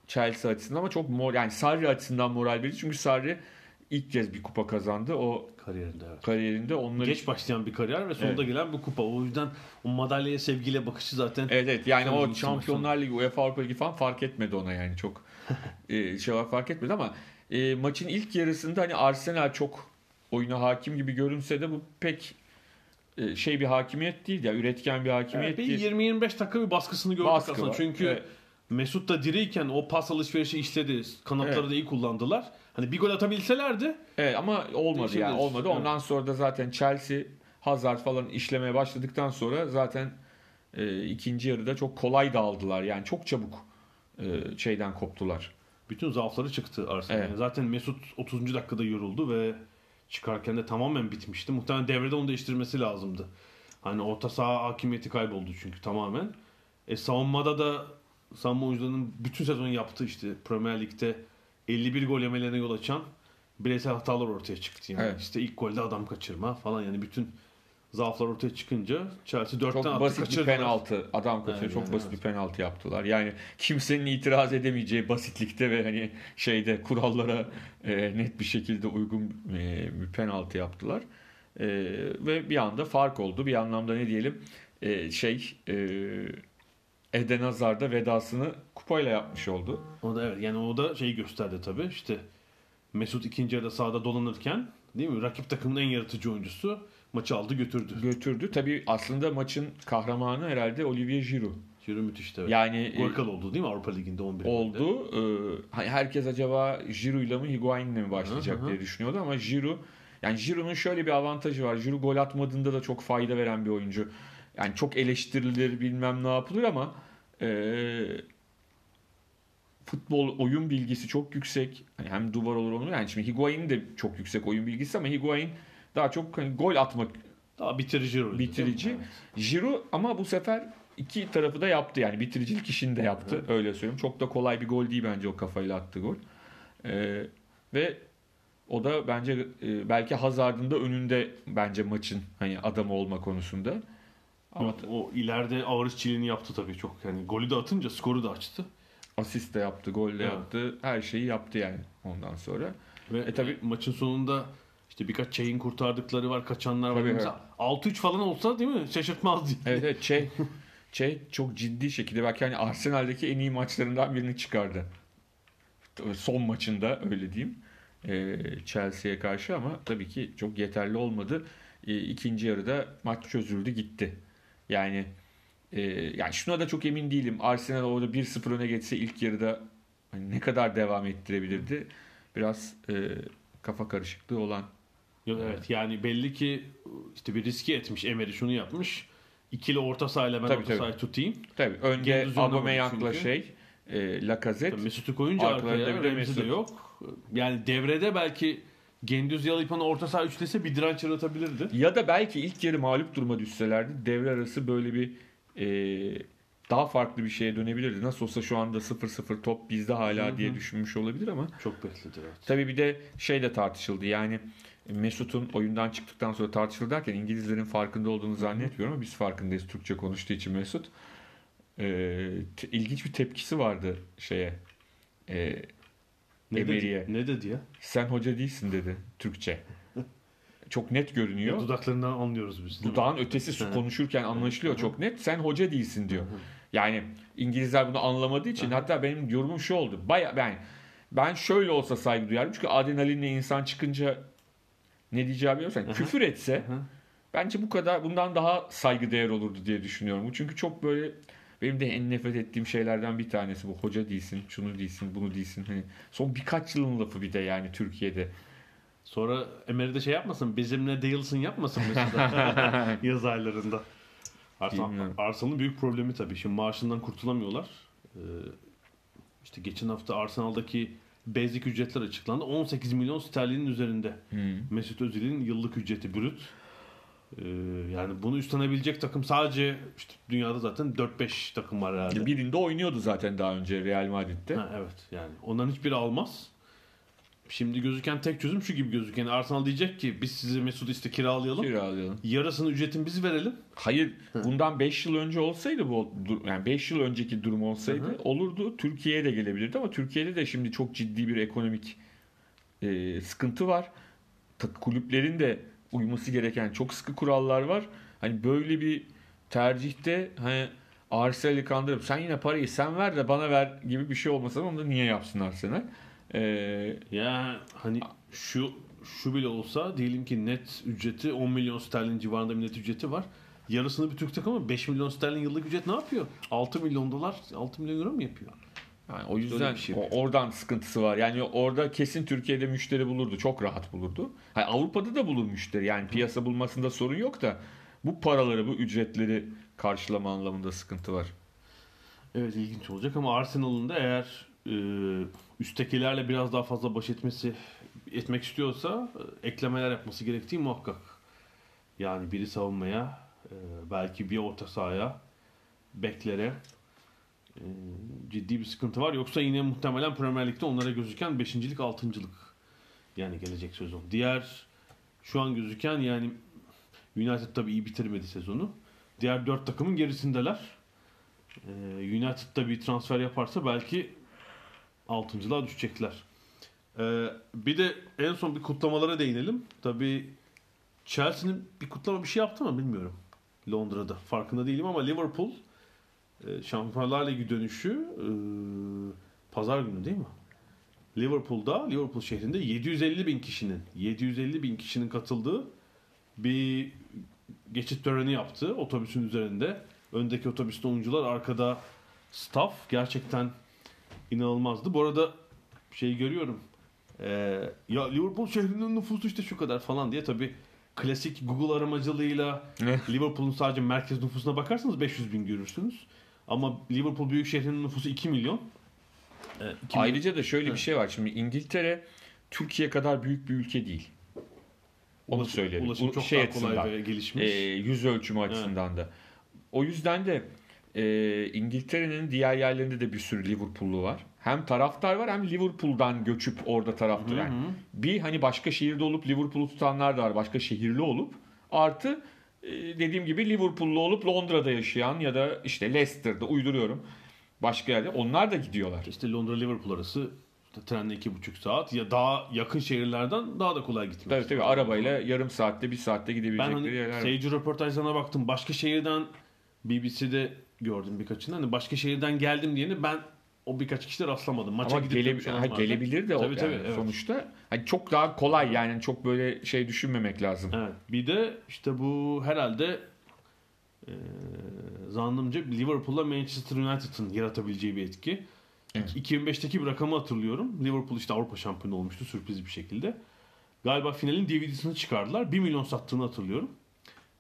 Chelsea açısından ama çok mor yani Sarri açısından moral verici çünkü Sarri ilk kez bir kupa kazandı. O kariyerinde evet. kariyerinde onları Geç başlayan bir kariyer ve sonunda Evet. gelen bu kupa. O yüzden o madalyaya sevgiyle bakışı zaten Evet evet yani o Şampiyonlar Ligi, UEFA Avrupa Ligi falan fark etmedi ona yani çok e, şey fark etmedi ama e, maçın ilk yarısında hani Arsenal çok oyuna hakim gibi görünse de bu pek e, şey bir hakimiyet değil ya üretken bir hakimiyet Evet, değil. 20-25 dakika bir baskısını gördük Baskı aslında. var. Çünkü Evet. Mesut da diriyken o pas alışverişi işledi. Kanatları Evet. da iyi kullandılar. Hani bir gol atabilselerdi Evet ama olmadı yani olmadı. Evet. Ondan sonra da zaten Chelsea Hazard falan işlemeye başladıktan sonra zaten e, ikinci yarıda çok kolay dağıldılar. Yani çok çabuk e, şeyden koptular. bütün zaafları çıktı Arsenal'in. Evet. Zaten Mesut 30. dakikada yoruldu ve çıkarken de tamamen bitmişti. Muhtemelen devrede onu değiştirmesi lazımdı. Hani orta saha hakimiyeti kayboldu çünkü tamamen. E savunmada da savunma oyuncularının bütün sezon yaptığı işte Premier Lig'de 51 gol yemelerine yol açan bireysel hatalar ortaya çıktı. Yani Evet. işte ilk golde adam kaçırma falan yani bütün zaaflar ortaya çıkınca Chelsea 4'ten Çok basit bir kaçırdılar. penaltı. Adam kaçırıyor. Evet, çok yani basit evet. bir penaltı yaptılar. Yani kimsenin itiraz edemeyeceği basitlikte ve hani şeyde kurallara e, net bir şekilde uygun e, bir penaltı yaptılar. E, ve bir anda fark oldu. Bir anlamda ne diyelim e, şey e, Eden Hazard da vedasını kupayla yapmış oldu. O da evet yani o da şeyi gösterdi tabii işte Mesut ikinci yarıda sahada dolanırken değil mi rakip takımın en yaratıcı oyuncusu maçı aldı götürdü. Götürdü. Tabii aslında maçın kahramanı herhalde Olivier Giroud. Giroud müthişti evet. Yani e, Gol kralı oldu değil mi Avrupa Ligi'nde 11 golde. oldu. Ee, herkes acaba Giroud'la mı Higuain'le mi başlayacak Hı hı. diye düşünüyordu ama Giroud yani Giroud'un şöyle bir avantajı var. Giroud gol atmadığında da çok fayda veren bir oyuncu. Yani çok eleştirilir bilmem ne yapılır ama e, futbol oyun bilgisi çok yüksek. Hani hem duvar olur onu. Yani şimdi Higuain'in de çok yüksek oyun bilgisi ama Higuain daha çok hani gol atmak Daha bitirici rol. bitirici. Giroud ama bu sefer iki tarafı da yaptı yani bitiricilik işini de yaptı öyle söyleyeyim. Çok da kolay bir gol değil bence o kafayla attığı gol. Ee, ve o da bence e, belki Hazard'ın da önünde bence maçın hani adamı olma konusunda. Ama o ileride ağır işçiliğini yaptı tabii çok. Yani golü de atınca skoru da açtı. asist de yaptı, gol de Evet. yaptı. Her şeyi yaptı yani ondan sonra. Ve E tabii- maçın sonunda işte birkaç şeyin kurtardıkları var, kaçanlar var. Tabii, Mesela 6-3 falan olsa değil mi? Şaşırtmazdı. Evet evet Çey, Çey çok ciddi şekilde belki hani Arsenal'deki en iyi maçlarından birini çıkardı. Son maçında öyle diyeyim. Ee, Chelsea'ye karşı ama tabii ki çok yeterli olmadı. Ee, ikinci yarıda maç çözüldü gitti. Yani e, yani şuna da çok emin değilim. Arsenal orada 1-0 öne geçse ilk yarıda hani ne kadar devam ettirebilirdi? Biraz e, kafa karışıklığı olan Yok, evet yani belli ki işte bir riski etmiş. Emery şunu yapmış. İkili orta sahayla ben Tabii, orta tabii. sahayı tutayım. Tabii önce Aubameyang'la şey e, Lacazette Mesut'u koyunca arkaya de Mesut. yok. Yani devrede belki Gendüz Yalıpan'ı orta saha üçlese bir direnç yaratabilirdi. Ya da belki ilk yarı mağlup duruma düşselerdi devre arası böyle bir e, daha farklı bir şeye dönebilirdi. Nasıl olsa şu anda 0-0 top bizde hala diye düşünmüş olabilir ama Çok bekledi evet. tabii bir de şey de tartışıldı. Yani Mesut'un oyundan çıktıktan sonra tartışıldı derken İngilizlerin farkında olduğunu zannetmiyorum ama biz farkındayız Türkçe konuştuğu için Mesut. E, te- ilginç bir tepkisi vardı şeye. E, Ne Emery'e. dedi, ne dedi ya? sen hoca değilsin dedi Türkçe. Çok net görünüyor. Dudaklarından anlıyoruz biz. değil mi? Dudağın ötesi su konuşurken anlaşılıyor çok net. Sen hoca değilsin diyor. Yani İngilizler bunu anlamadığı için hatta benim yorumum şu oldu. Baya ben ben şöyle olsa saygı duyarım. Çünkü adrenalinle insan çıkınca ne diyeceğimi biliyorsan küfür etse Hı. bence bu kadar bundan daha saygı değer olurdu diye düşünüyorum. Bu çünkü çok böyle benim de en nefret ettiğim şeylerden bir tanesi bu. Hoca değilsin, şunu değilsin, bunu değilsin. Hani son birkaç yılın lafı bir de yani Türkiye'de. Sonra Emery de şey yapmasın, bizimle değilsin yapmasın mesela yaz aylarında. Arsenal. Arsenal'ın büyük problemi tabii. Şimdi maaşından kurtulamıyorlar. Ee, işte geçen hafta Arsenal'daki basic ücretler açıklandı. 18 milyon sterlinin üzerinde. Mesut Özil'in yıllık ücreti brüt. Ee, yani bunu üstlenebilecek takım sadece işte dünyada zaten 4-5 takım var herhalde. Birinde oynuyordu zaten daha önce Real Madrid'de. Ha, evet yani onların hiçbiri almaz. Şimdi gözüken tek çözüm şu gibi gözüken. Arsenal diyecek ki biz sizi Mesut işte kiralayalım. Kiralayalım. Yarısını ücretini biz verelim. Hayır bundan 5 yıl önce olsaydı bu yani 5 yıl önceki durum olsaydı Hı hı. olurdu. Türkiye'ye de gelebilirdi ama Türkiye'de de şimdi çok ciddi bir ekonomik e, sıkıntı var. Kulüplerin de uyması gereken çok sıkı kurallar var. Hani böyle bir tercihte hani Arsenal'i kandırıp sen yine parayı sen ver de bana ver gibi bir şey olmasa onu da niye yapsın Arsenal? E, Ya hani şu şu bile olsa diyelim ki net ücreti 10 milyon sterlin civarında bir net ücreti var. Yarısını bir Türk takımı 5 milyon sterlin yıllık ücret ne yapıyor? 6 milyon dolar 6 milyon euro mu yapıyor? Yani o yüzden şey o- oradan sıkıntısı var. Yani orada kesin Türkiye'de müşteri bulurdu. Çok rahat bulurdu. Hayır, Avrupa'da da bulur müşteri. Yani piyasa bulmasında sorun yok da bu paraları, bu ücretleri karşılama anlamında sıkıntı var. Evet ilginç olacak ama Arsenal'ın da eğer e, üsttekilerle biraz daha fazla baş etmesi etmek istiyorsa e, eklemeler yapması gerektiği muhakkak. Yani biri savunmaya, e, belki bir orta sahaya, beklere e, ciddi bir sıkıntı var. Yoksa yine muhtemelen Premier Lig'de onlara gözüken 5.lik 6.lık yani gelecek sezon. Diğer şu an gözüken yani United tabii iyi bitirmedi sezonu. Diğer dört takımın gerisindeler. United da bir transfer yaparsa belki 6.lığa düşecekler. Ee, bir de en son bir kutlamalara değinelim. Tabii Chelsea'nin bir kutlama bir şey yaptı mı bilmiyorum. Londra'da. Farkında değilim ama Liverpool e, Şampiyonlar Ligi dönüşü e, pazar günü değil mi? Liverpool'da, Liverpool şehrinde 750 bin kişinin 750 bin kişinin katıldığı bir geçit töreni yaptı otobüsün üzerinde. Öndeki otobüste oyuncular, arkada staff gerçekten inanılmazdı. Bu arada şey görüyorum. Ee, ya Liverpool şehrinin nüfusu işte şu kadar falan diye tabi klasik Google aramacılığıyla Ne? Liverpool'un sadece merkez nüfusuna bakarsanız 500 bin görürsünüz. Ama Liverpool büyük şehrinin nüfusu 2 milyon. Ee, 2 milyon- Ayrıca da şöyle bir Evet. şey var. Şimdi İngiltere Türkiye kadar büyük bir ülke değil. Onu Ulaşım- söyleyelim. Ulaşım çok şey daha kolay açısından, ve gelişmiş. e, yüz ölçümü açısından da. O yüzden de e, İngiltere'nin diğer yerlerinde de bir sürü Liverpool'lu var. Hem taraftar var hem Liverpool'dan göçüp orada taraftar. Yani bir hani başka şehirde olup Liverpool'u tutanlar da var. Başka şehirli olup artı e, dediğim gibi Liverpool'lu olup Londra'da yaşayan ya da işte Leicester'da uyduruyorum. Başka yerde onlar da gidiyorlar. İşte Londra Liverpool arası trenle iki buçuk saat ya daha yakın şehirlerden daha da kolay gitmek. Tabii tabii arabayla yarım saatte bir saatte Ben gidebilecekleri hani yerler seyirci röportajlarına baktım. Başka şehirden BBC'de gördüm birkaçını. Hani başka şehirden geldim diyeni ben o birkaç kişide rastlamadım. Maça Ama gidip gele- olan ha, gelebilir de o Tabii, tabii, yani evet. sonuçta. Hani çok daha kolay yani çok böyle şey düşünmemek lazım. Evet. Bir de işte bu herhalde e, zannımca Liverpool'la Manchester United'ın yaratabileceği bir etki. Evet. 2005'teki bir rakamı hatırlıyorum. Liverpool işte Avrupa şampiyonu olmuştu sürpriz bir şekilde. Galiba finalin DVD'sini çıkardılar. 1 milyon sattığını hatırlıyorum.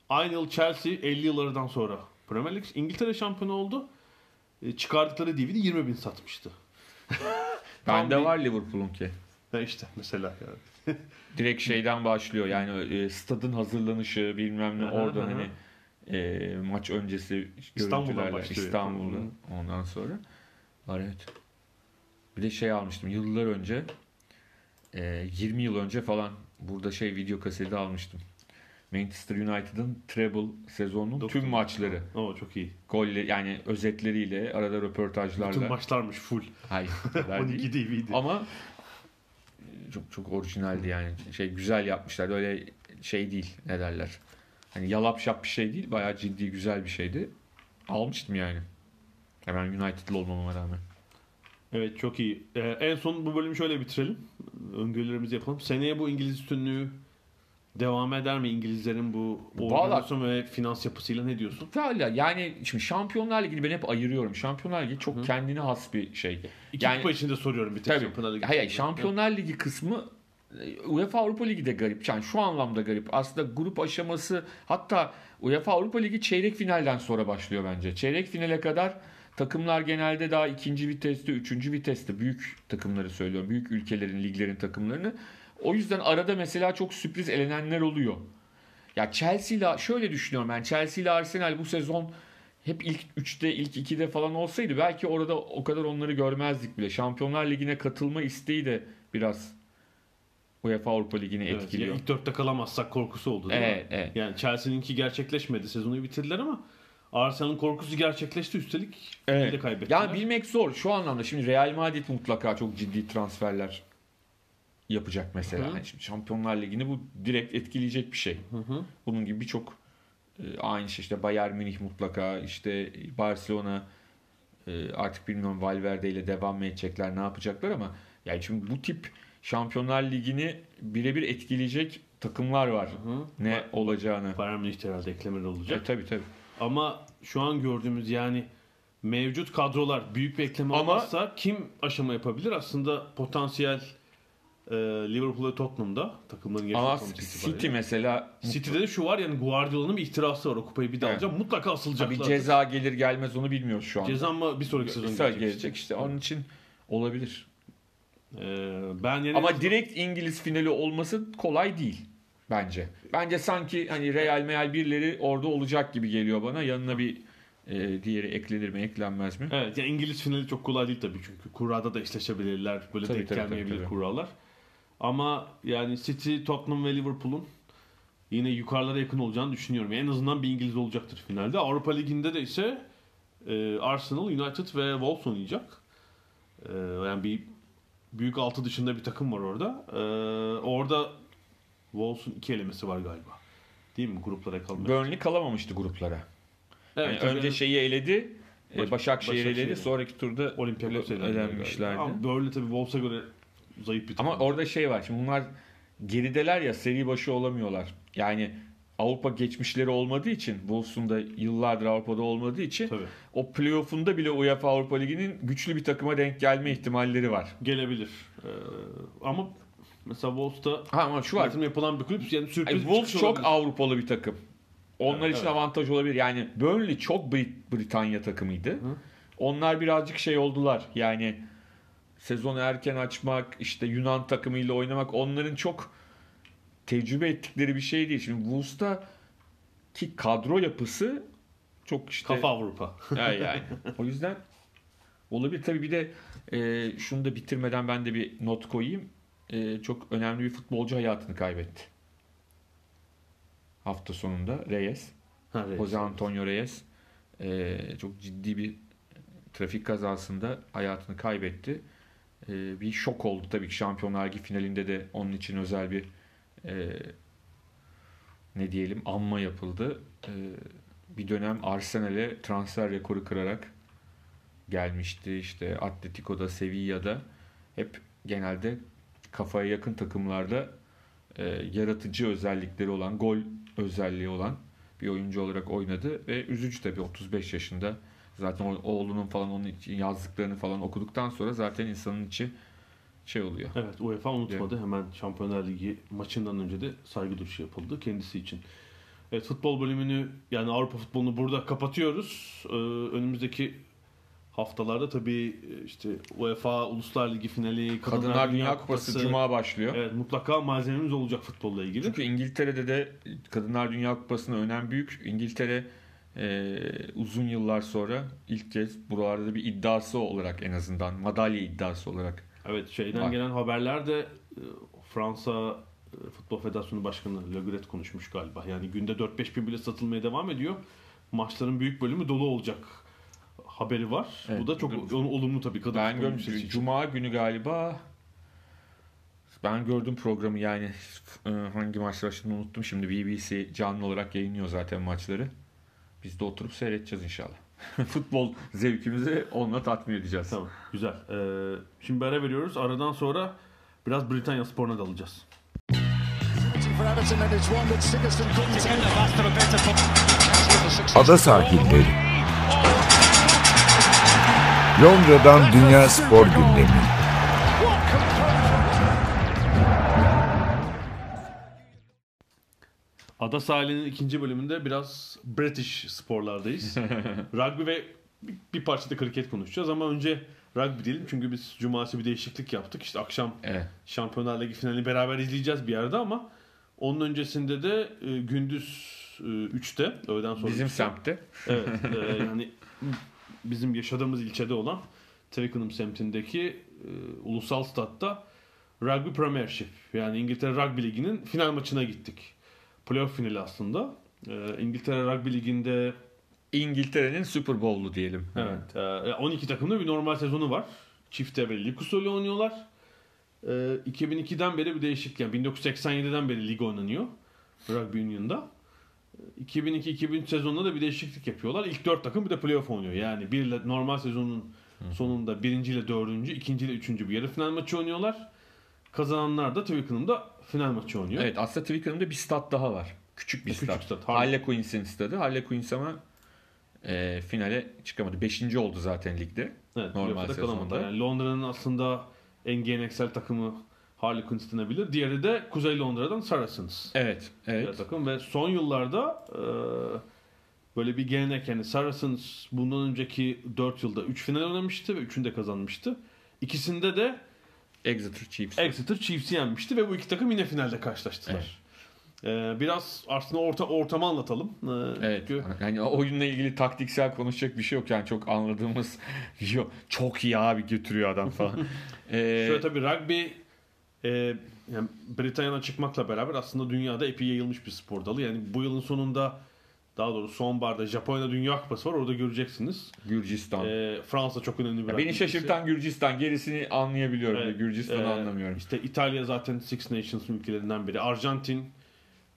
Aynı yıl Chelsea 50 yıllardan sonra Premier League İngiltere şampiyonu oldu. E, çıkardıkları DVD 20 bin satmıştı. Bende bir- var Liverpool'un ki. Ha işte mesela yani. Direkt şeyden başlıyor yani e, stadın hazırlanışı bilmem ne aha. hani e, maç öncesi İstanbul'dan başlıyor. İstanbul'da ondan sonra var evet. Bir de şey almıştım yıllar önce e, 20 yıl önce falan burada şey video kaseti almıştım. Manchester United'ın treble sezonunun Dokuz. tüm maçları. Oo çok iyi. Golle yani özetleriyle arada röportajlarla. Bütün maçlarmış full. Hayır, o kadar değil. 12 DVD. Ama çok çok orijinaldi yani. Şey güzel yapmışlar. Öyle şey değil ne derler. Hani yalap şap bir şey değil. Bayağı ciddi güzel bir şeydi. Almıştım yani. Hemen United'lı olmama rağmen. Evet çok iyi. Ee, en son bu bölümü şöyle bitirelim. Öngörülerimizi yapalım. Seneye bu İngiliz üstünlüğü devam eder mi İngilizlerin bu organizasyon ve finans yapısıyla ne diyorsun? Hala yani şimdi Şampiyonlar Ligi'ni ben hep ayırıyorum. Şampiyonlar Ligi çok kendine has bir şey. İki Yani- kupa içinde soruyorum bir tek Tabii. Şampiyonlar Ligi. Hayır, Şampiyonlar Ligi kısmı e, UEFA Avrupa Ligi de garip. Yani şu anlamda garip. Aslında grup aşaması hatta UEFA Avrupa Ligi çeyrek finalden sonra başlıyor bence. Çeyrek finale kadar takımlar genelde daha ikinci viteste, üçüncü viteste büyük takımları söylüyorum. Büyük ülkelerin, liglerin takımlarını. O yüzden arada mesela çok sürpriz elenenler oluyor. Ya Chelsea ile şöyle düşünüyorum ben. Chelsea ile Arsenal bu sezon hep ilk 3'te, ilk 2'de falan olsaydı belki orada o kadar onları görmezdik bile. Şampiyonlar Ligi'ne katılma isteği de biraz UEFA Avrupa Ligi'ni Evet, etkiliyor. ilk dörtte kalamazsak korkusu oldu değil Evet, mi? evet. Yani Chelsea'ninki gerçekleşmedi. Sezonu bitirdiler ama Arsenal'ın korkusu gerçekleşti. Üstelik evet. de kaybettiler. Yani bilmek zor. Şu anlamda şimdi Real Madrid mutlaka çok ciddi transferler yapacak mesela. Hı. Yani şimdi Şampiyonlar Ligi'ni bu direkt etkileyecek bir şey. Hı hı. Bunun gibi birçok e, aynı şey işte Bayern Münih mutlaka işte Barcelona e, artık bilmiyorum Valverde ile devam mı edecekler ne yapacaklar ama yani şimdi bu tip Şampiyonlar Ligi'ni birebir etkileyecek takımlar var. Hı. Ne olacağını. Bayern Münih de herhalde eklemeler olacak. E, tabii tabii. Ama şu an gördüğümüz yani mevcut kadrolar büyük bir ekleme Ama- olmazsa kim aşama yapabilir? Aslında potansiyel e, Liverpool ve Tottenham'da takımların Ama yaşaması City mesela City'de de şu var yani Guardiola'nın bir ihtirası var. O kupayı bir daha Evet. Mutlaka asılacaklar. tabii ceza gelir gelmez onu bilmiyoruz şu an. Ceza mı bir sonraki sezon gelecek. gelecek işte onun için olabilir. Ee, ben yine Ama direkt İngiliz finali olması kolay değil bence. Bence sanki hani Real Meal birileri orada olacak gibi geliyor bana. Yanına bir e, diğeri eklenir mi eklenmez mi? Evet yani İngiliz finali çok kolay değil tabii çünkü kurada da eşleşebilirler. Böyle Tabii, denk tabii, gelmeyebilir tabii, tabii. kurallar. Ama yani City, Tottenham ve Liverpool'un yine yukarılara yakın olacağını düşünüyorum. En azından bir İngiliz olacaktır finalde. Avrupa Ligi'nde de ise e, Arsenal, United ve Wolves oynayacak. E, yani bir büyük altı dışında bir takım var orada. E, orada Wolves'un iki elemesi var galiba. Değil mi gruplara kalmak? Burnley kalamamıştı gruplara. Yani tabii. önce şeyi eledi. Baş- Başakşehir eledi. Sonraki turda galiba. elenmişlerdi. Ama Burnley tabii Wolves'a göre zayıf bir takım. Ama orada şey var. Şimdi bunlar gerideler ya seri başı olamıyorlar. Yani Avrupa geçmişleri olmadığı için Wolves'un da yıllardır Avrupa'da olmadığı için Tabii. o playoff'unda bile UEFA Avrupa Ligi'nin güçlü bir takıma denk gelme ihtimalleri var. gelebilir. Ee, ama mesela Wolves'ta Ha ama şu var. yapılan bir kulüp yani sürpriz bir Wolves çok olabilir. Avrupalı bir takım. Onlar Evet, için evet. avantaj olabilir. Yani Burnley çok Brit- Britanya takımıydı. Onlar birazcık şey oldular. Yani sezonu erken açmak, işte Yunan takımıyla oynamak onların çok tecrübe ettikleri bir şey değil. Şimdi Wolves'ta ki kadro yapısı çok işte Kafa Avrupa. Ha, yani. O yüzden olabilir. Tabii bir de e, şunu da bitirmeden ben de bir not koyayım. E, çok önemli bir futbolcu hayatını kaybetti. Hafta sonunda Reyes. Ha, evet. Jose Antonio Reyes e, çok ciddi bir trafik kazasında hayatını kaybetti. E, bir şok oldu tabii ki Şampiyonlar Ligi finalinde de onun için özel bir e, ne diyelim anma yapıldı. E, bir dönem Arsenal'e transfer rekoru kırarak gelmişti. İşte Atletico'da, Sevilla'da hep genelde kafaya yakın takımlarda e, yaratıcı özellikleri olan, gol özelliği olan bir oyuncu olarak oynadı ve üzücü tabii 35 yaşında. Zaten o- oğlunun falan onun için yazdıklarını falan okuduktan sonra zaten insanın içi şey oluyor. Evet UEFA unutmadı. Hemen Şampiyonlar Ligi maçından önce de saygı duruşu yapıldı kendisi için. Evet futbol bölümünü yani Avrupa futbolunu burada kapatıyoruz. Ee, önümüzdeki haftalarda tabii e, işte UEFA Uluslar Ligi finali, Kadınlar Dünya Kupası Cuma başlıyor. Evet mutlaka malzememiz olacak futbolla ilgili. Çünkü İngiltere'de de Kadınlar Dünya Kupası'na önem büyük. İngiltere e, uzun yıllar sonra ilk kez buralarda da bir iddiası olarak en azından madalya iddiası olarak Evet şeyden Var. gelen haberlerde e, Fransa e, Futbol Federasyonu Başkanı Le Gret konuşmuş galiba. Yani günde 4-5 bin bilet satılmaya devam ediyor. Maçların büyük bölümü dolu olacak haberi var. Evet. Bu da çok ol- olumlu tabii kadın Ben için. Cuma günü galiba ben gördüm programı yani e, hangi maç başladığını unuttum. Şimdi BBC canlı olarak yayınlıyor zaten maçları. Biz de oturup seyredeceğiz inşallah. Futbol zevkimizi onunla tatmin edeceğiz. Tamam güzel. Ee, şimdi bir ara veriyoruz. Aradan sonra biraz Britanya sporuna dalacağız. Ada sahilleri. Londra'dan Dünya Spor Gündemi. Ada sahilinin ikinci bölümünde biraz British sporlardayız. rugby ve bir, parça da kriket konuşacağız ama önce rugby diyelim çünkü biz cumartesi bir değişiklik yaptık. İşte akşam Evet. Şampiyonlar Ligi finalini beraber izleyeceğiz bir yerde ama onun öncesinde de e, gündüz e, 3'te öğleden sonra Bizim üçte. semtte. Evet e, yani bizim yaşadığımız ilçede olan Twickenham semtindeki e, ulusal statta Rugby Premiership yani İngiltere Rugby Ligi'nin final maçına gittik. Playoff finali aslında. E, İngiltere Rugby Ligi'nde İngiltere'nin Super Bowl'u diyelim. Evet. e, 12 takımda bir normal sezonu var. Çift devre lig usulü oynuyorlar. E, 2002'den beri bir değişiklik. Yani 1987'den beri lig oynanıyor. Rugby Union'da. E, 2002-2003 sezonunda da bir değişiklik yapıyorlar. İlk 4 takım bir de playoff oynuyor. Yani bir normal sezonun sonunda birinci ile dördüncü, ikinci ile üçüncü bir yarı final maçı oynuyorlar. Kazananlar da Twickenham'da final maçı oynuyor. Evet aslında Twickenham'da bir stat daha var. Küçük bir Küçük stat. stat, Harlequins'in stadı. Harlequins ama e, finale çıkamadı. Beşinci oldu zaten ligde. Evet, Normal sezonda. Yani Londra'nın aslında en geleneksel takımı Harlequins denebilir. Diğeri de Kuzey Londra'dan Saracens. Evet. Evet. Evet. takım ve son yıllarda e, böyle bir gelenek yani Saracens bundan önceki 4 yılda 3 final oynamıştı ve 3'ünü de kazanmıştı. İkisinde de Exeter Chiefs. Exeter Chiefs'i yenmişti ve bu iki takım yine finalde karşılaştılar. Ee, biraz aslında orta ortamı anlatalım. Ee, Evet. çünkü- Yani oyunla ilgili taktiksel konuşacak bir şey yok yani çok anladığımız yok. Çok iyi abi götürüyor adam falan. Ee, Şöyle tabii rugby e, yani Britanya'dan çıkmakla beraber aslında dünyada epey yayılmış bir spor dalı. Yani bu yılın sonunda daha doğrusu sonbaharda Japonya'da Dünya Kupası var. Orada göreceksiniz. Gürcistan. Ee, Fransa çok önemli bir Ya beni şaşırtan Gürcistan. Gerisini anlayabiliyorum. Evet, Gürcistan'ı e, anlamıyorum. İşte İtalya zaten Six Nations ülkelerinden biri. Arjantin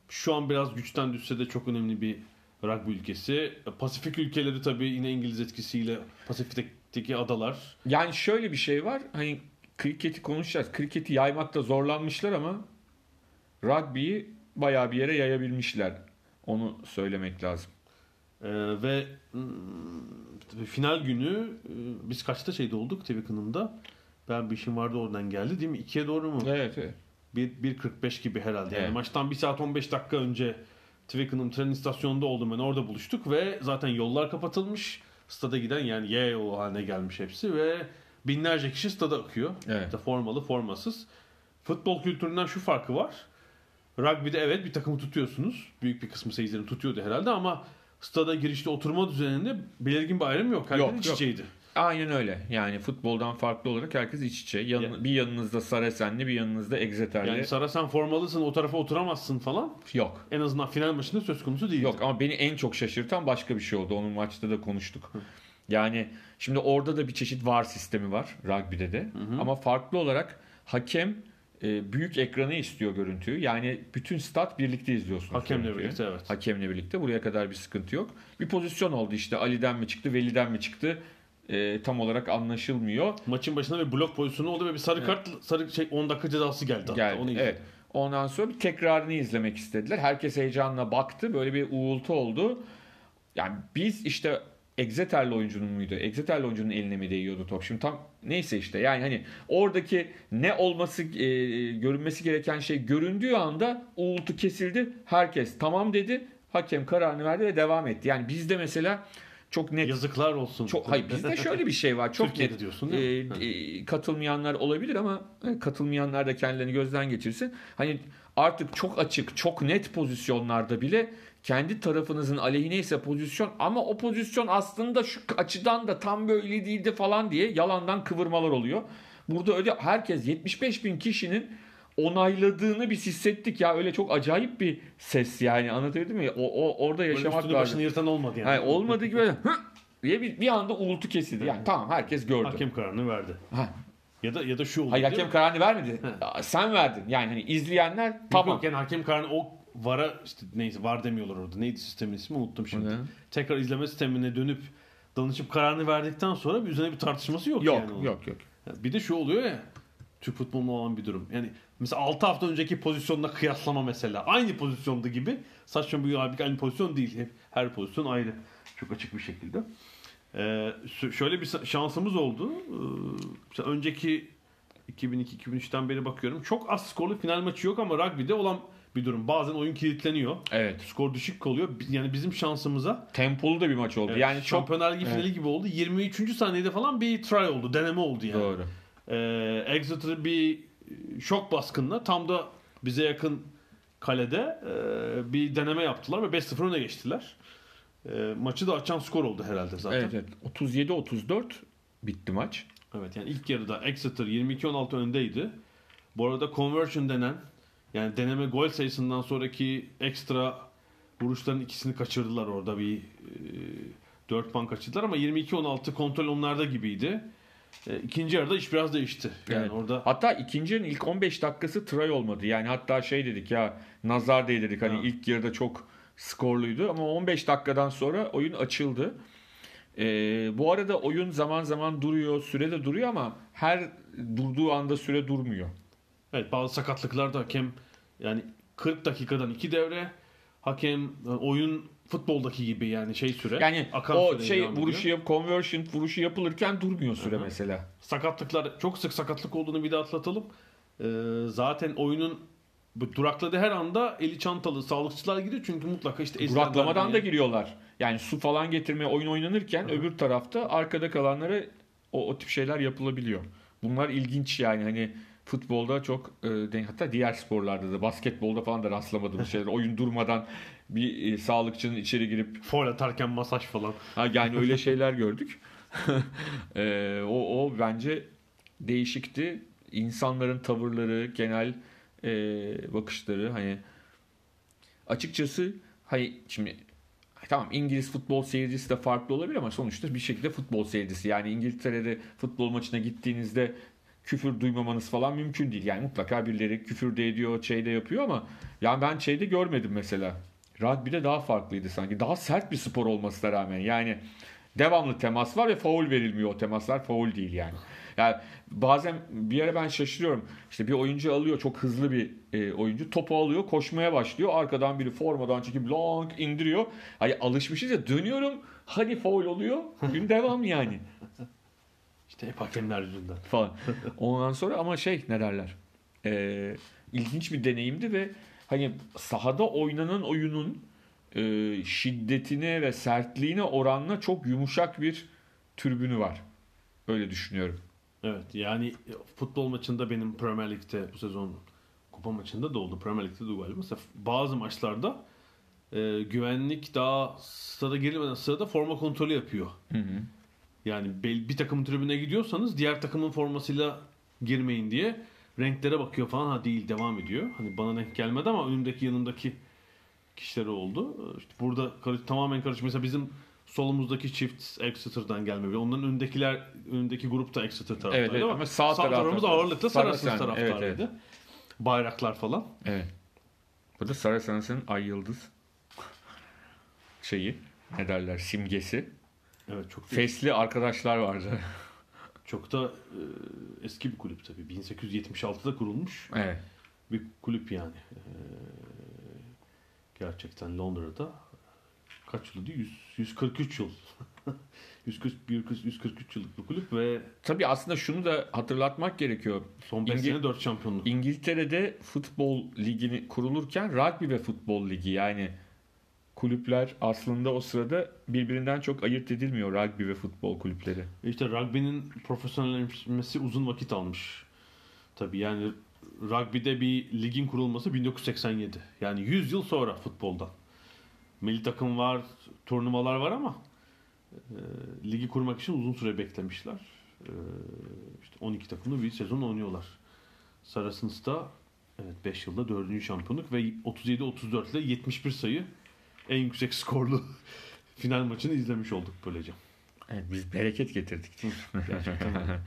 şu an biraz güçten düşse de çok önemli bir rugby ülkesi. Pasifik ülkeleri tabii yine İngiliz etkisiyle Pasifik'teki adalar. Yani şöyle bir şey var. Hani kriketi konuşacağız. Kriketi yaymakta zorlanmışlar ama rugby'yi bayağı bir yere yayabilmişler. Onu söylemek lazım. Ee, ve tabii final günü e, biz kaçta şeyde olduk Twickenham'da? Ben bir işim vardı oradan geldi değil mi? 2'ye doğru mu? Evet evet. Bir- 1.45 gibi herhalde. Yani Evet. maçtan 1 saat 15 dakika önce Twickenham tren istasyonunda oldum ben orada buluştuk ve zaten yollar kapatılmış. Stada giden yani ye o haline gelmiş hepsi ve binlerce kişi stada akıyor. Evet. İşte formalı formasız. Futbol kültüründen şu farkı var. Rugby'de evet bir takımı tutuyorsunuz. Büyük bir kısmı seyircilerin tutuyordu herhalde ama stada girişte oturma düzeninde belirgin bir ayrım yok. Herkes Yok, iç yok. içeydi. Aynen öyle. Yani futboldan farklı olarak herkes iç içe. Yan- Ya- Bir yanınızda Sarasenli, bir yanınızda Exeterli. Yani Sara sen formalısın o tarafa oturamazsın falan. Yok. En azından final maçında söz konusu değildi. Yok ama beni en çok şaşırtan başka bir şey oldu. Onun maçta da konuştuk. Yani şimdi orada da bir çeşit VAR sistemi var rugby'de de. Ama farklı olarak hakem e, büyük ekranı istiyor görüntüyü. Yani bütün stat birlikte izliyorsunuz. Hakemle görüntüyü. birlikte, evet. Hakemle birlikte. Buraya kadar bir sıkıntı yok. Bir pozisyon oldu işte Ali'den mi çıktı, Veli'den mi çıktı? E, tam olarak anlaşılmıyor. Maçın başında bir blok pozisyonu oldu ve bir sarı kart sarı şey 10 dakika cezası geldi. hatta. Geldi. Onu izledim. evet. Ondan sonra bir tekrarını izlemek istediler. Herkes heyecanla baktı. Böyle bir uğultu oldu. Yani biz işte Exeter'li oyuncunun muydu? Exeter'li oyuncunun eline mi değiyordu top? Şimdi tam neyse işte yani hani oradaki ne olması e, görünmesi gereken şey göründüğü anda uğultu kesildi. Herkes tamam dedi. Hakem kararını verdi ve devam etti. Yani bizde mesela çok net Yazıklar olsun. çok hayır bizde şöyle bir şey var. Çok Türkiye'de net. diyorsun, e, değil mi? e, katılmayanlar olabilir ama e, katılmayanlar da kendilerini gözden geçirsin. Hani artık çok açık, çok net pozisyonlarda bile kendi tarafınızın aleyhine ise pozisyon ama o pozisyon aslında şu açıdan da tam böyle değildi falan diye yalandan kıvırmalar oluyor. Burada öyle herkes 75 bin kişinin onayladığını biz hissettik ya öyle çok acayip bir ses yani anlatabildim mi? O, o orada yaşamak lazım. başını yırtan olmadı yani. Hayır, olmadığı gibi böyle diye bir, bir anda uğultu kesildi. Yani tamam herkes gördü. Hakem kararını verdi. Ha. Ya da ya da şu oldu. Hayır hakem kararını vermedi. Sen verdin. Yani hani izleyenler tamam. Yok, yani hakem kararını o VAR'a işte neyse VAR demiyorlar orada. Neydi sistemin ismi unuttum şimdi. Ne? Tekrar izleme sistemine dönüp danışıp kararını verdikten sonra bir üzerine bir tartışması yok, Yok yani. onun. yok yok. Bir de şu oluyor ya Türk futbolunda olan bir durum. Yani mesela 6 hafta önceki pozisyonla kıyaslama mesela. Aynı pozisyonda gibi. Saçma bir halbuki aynı pozisyon değil. Hep her pozisyon ayrı. Çok açık bir şekilde. Ee, şö- şöyle bir şansımız oldu. Ee, önceki 2002-2003'ten beri bakıyorum. Çok az skorlu final maçı yok ama rugby'de olan bir durum. Bazen oyun kilitleniyor. Evet. Skor düşük kalıyor. Yani bizim şansımıza Tempolu da bir maç oldu. Evet, yani Şampiyonlar Ligi Evet. finali gibi oldu. 23. saniyede falan bir try oldu. Deneme oldu yani. doğru. Ee, Exeter bir şok baskınla tam da bize yakın kalede e, bir deneme yaptılar ve 5-0 öne geçtiler. E, maçı da açan skor oldu herhalde zaten. Evet, evet. 37-34 bitti maç. Evet, yani ilk yarıda Exeter 22-16 öndeydi. Bu arada conversion denen yani deneme gol sayısından sonraki ekstra vuruşların ikisini kaçırdılar orada bir e, 4 puan kaçırdılar ama 22-16 kontrol onlarda gibiydi. E, ikinci yarıda iş biraz değişti. Yani Evet. orada Hatta ikinci yarının ilk 15 dakikası try olmadı. Yani hatta şey dedik ya nazar değdirdik hani Ha. ilk yarıda çok skorluydu ama 15 dakikadan sonra oyun açıldı. Ee, bu arada oyun zaman zaman duruyor, sürede duruyor ama her durduğu anda süre durmuyor. Evet bazı sakatlıklarda hakem yani 40 dakikadan 2 devre hakem oyun futboldaki gibi yani şey süre. Yani akan o şey vuruşu yap, conversion vuruşu yapılırken durmuyor süre Aha. mesela. sakatlıklar çok sık sakatlık olduğunu bir de atlatalım. Ee, zaten oyunun bu durakladığı her anda eli çantalı sağlıkçılar giriyor çünkü mutlaka işte Duraklamadan da giriyorlar. Yani su falan getirmeye oyun oynanırken öbür tarafta arkada kalanlara o, o tip şeyler yapılabiliyor. Bunlar ilginç yani hani futbolda çok e, hatta diğer sporlarda da basketbolda falan da rastlamadığımız şeyler. Oyun durmadan bir e, sağlıkçının içeri girip Foul atarken masaj falan. Ha, yani öyle şeyler gördük. Ee, o, o bence değişikti. İnsanların tavırları, genel e, bakışları hani açıkçası hani şimdi tamam İngiliz futbol seyircisi de farklı olabilir ama sonuçta bir şekilde futbol seyircisi. Yani İngiltere'de futbol maçına gittiğinizde küfür duymamanız falan mümkün değil. Yani mutlaka birileri küfür de ediyor, şey de yapıyor ama yani ben şeyde görmedim mesela. Rugby'de daha farklıydı sanki. Daha sert bir spor olmasına rağmen. Yani devamlı temas var ve faul verilmiyor o temaslar. Faul değil yani. Yani bazen bir yere ben şaşırıyorum. İşte bir oyuncu alıyor çok hızlı bir e, oyuncu. Topu alıyor koşmaya başlıyor. Arkadan biri formadan çekip long indiriyor. Hani alışmışız ya dönüyorum. Hani faul oluyor. Gün devam yani İşte hep hakemler yüzünden. falan. Ondan sonra ama şey ne derler? Ee, ilginç bir deneyimdi ve hani sahada oynanan oyunun e, şiddetine ve sertliğine oranla çok yumuşak bir türbünü var. Öyle düşünüyorum. Evet yani futbol maçında benim Premier Lig'de bu sezon kupa maçında da oldu. Premier Lig'de de galiba. Mesela bazı maçlarda e, güvenlik daha stada girilmeden sırada forma kontrolü yapıyor. Yani bir takımın tribüne gidiyorsanız diğer takımın formasıyla girmeyin diye renklere bakıyor falan. Ha değil devam ediyor. Hani bana denk gelmedi ama önümdeki yanındaki kişilere oldu. İşte burada karı- tamamen karışık. Mesela bizim solumuzdaki çift Exeter'dan gelme. Onların önündekiler önündeki grupta Exeter taraftaydı Evet, evet. ama, Ama sağ tarafta- tarafımız ağırlıkla Saracens Saracen, taraftarıydı. evet, evet. Bayraklar falan. Evet. Bu da Saracens'in ay yıldız şeyi ne derler simgesi. Evet çok Fesli arkadaşlar vardı. çok da e, eski bir kulüp tabii. 1876'da kurulmuş evet. bir kulüp yani. E, gerçekten Londra'da kaç yıldı? 100, 143 yıl. 140, 143 yıllık bir kulüp ve Tabii aslında şunu da hatırlatmak gerekiyor. son 5 İngil- sene 4 şampiyonluk. İngiltere'de futbol ligini kurulurken rugby ve futbol ligi yani kulüpler aslında o sırada birbirinden çok ayırt edilmiyor rugby ve futbol kulüpleri. İşte rugby'nin profesyonelleşmesi uzun vakit almış. Tabii yani rugby'de bir ligin kurulması 1987. Yani 100 yıl sonra futboldan. Milli takım var, turnuvalar var ama e, ligi kurmak için uzun süre beklemişler. E, işte 12 takımlı bir sezon oynuyorlar. Saracens'da evet 5 yılda 4. şampiyonluk ve 37-34 ile 71 sayı en yüksek skorlu final maçını izlemiş olduk böylece. Evet biz bereket getirdik. Gerçekten.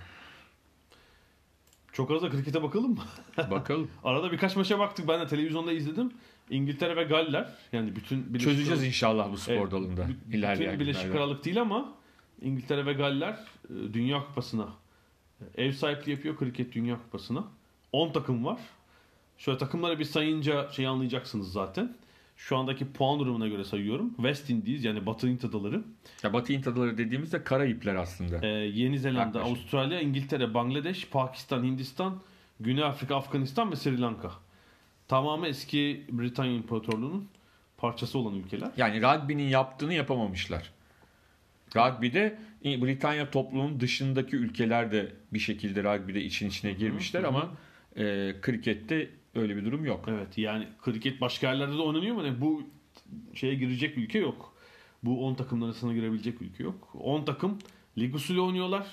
Çok az da krikete bakalım mı? Bakalım. Arada birkaç maça baktık. Ben de televizyonda izledim. İngiltere ve Galler yani bütün Birleşik Çözeceğiz Krallık- inşallah bu spor Evet, dalında. İlerleyen Bütün Birleşik. Krallık değil ama İngiltere ve Galler e, Dünya Kupası'na e, ev sahipliği yapıyor kriket Dünya Kupası'na. 10 takım var. Şöyle takımları bir sayınca şey anlayacaksınız zaten. Şu andaki puan durumuna göre sayıyorum. West Indies yani Batı Hint Adaları, Ya Batı Hint Adaları dediğimizde Karayipler aslında. e, Yeni Zelanda, Yaklaşık. Avustralya, İngiltere, Bangladeş, Pakistan, Hindistan, Güney Afrika, Afganistan ve Sri Lanka. Tamamı eski Britanya İmparatorluğu'nun parçası olan ülkeler. Yani rugby'nin yaptığını yapamamışlar. Rugby'de Britanya toplumunun dışındaki ülkeler de bir şekilde rugby'de için içine girmişler ama e, krikette öyle bir durum yok. Evet yani kriket başka yerlerde de oynanıyor ama yani bu şeye girecek ülke yok. Bu 10 takımın arasına girebilecek ülke yok. 10 takım lig usulü oynuyorlar.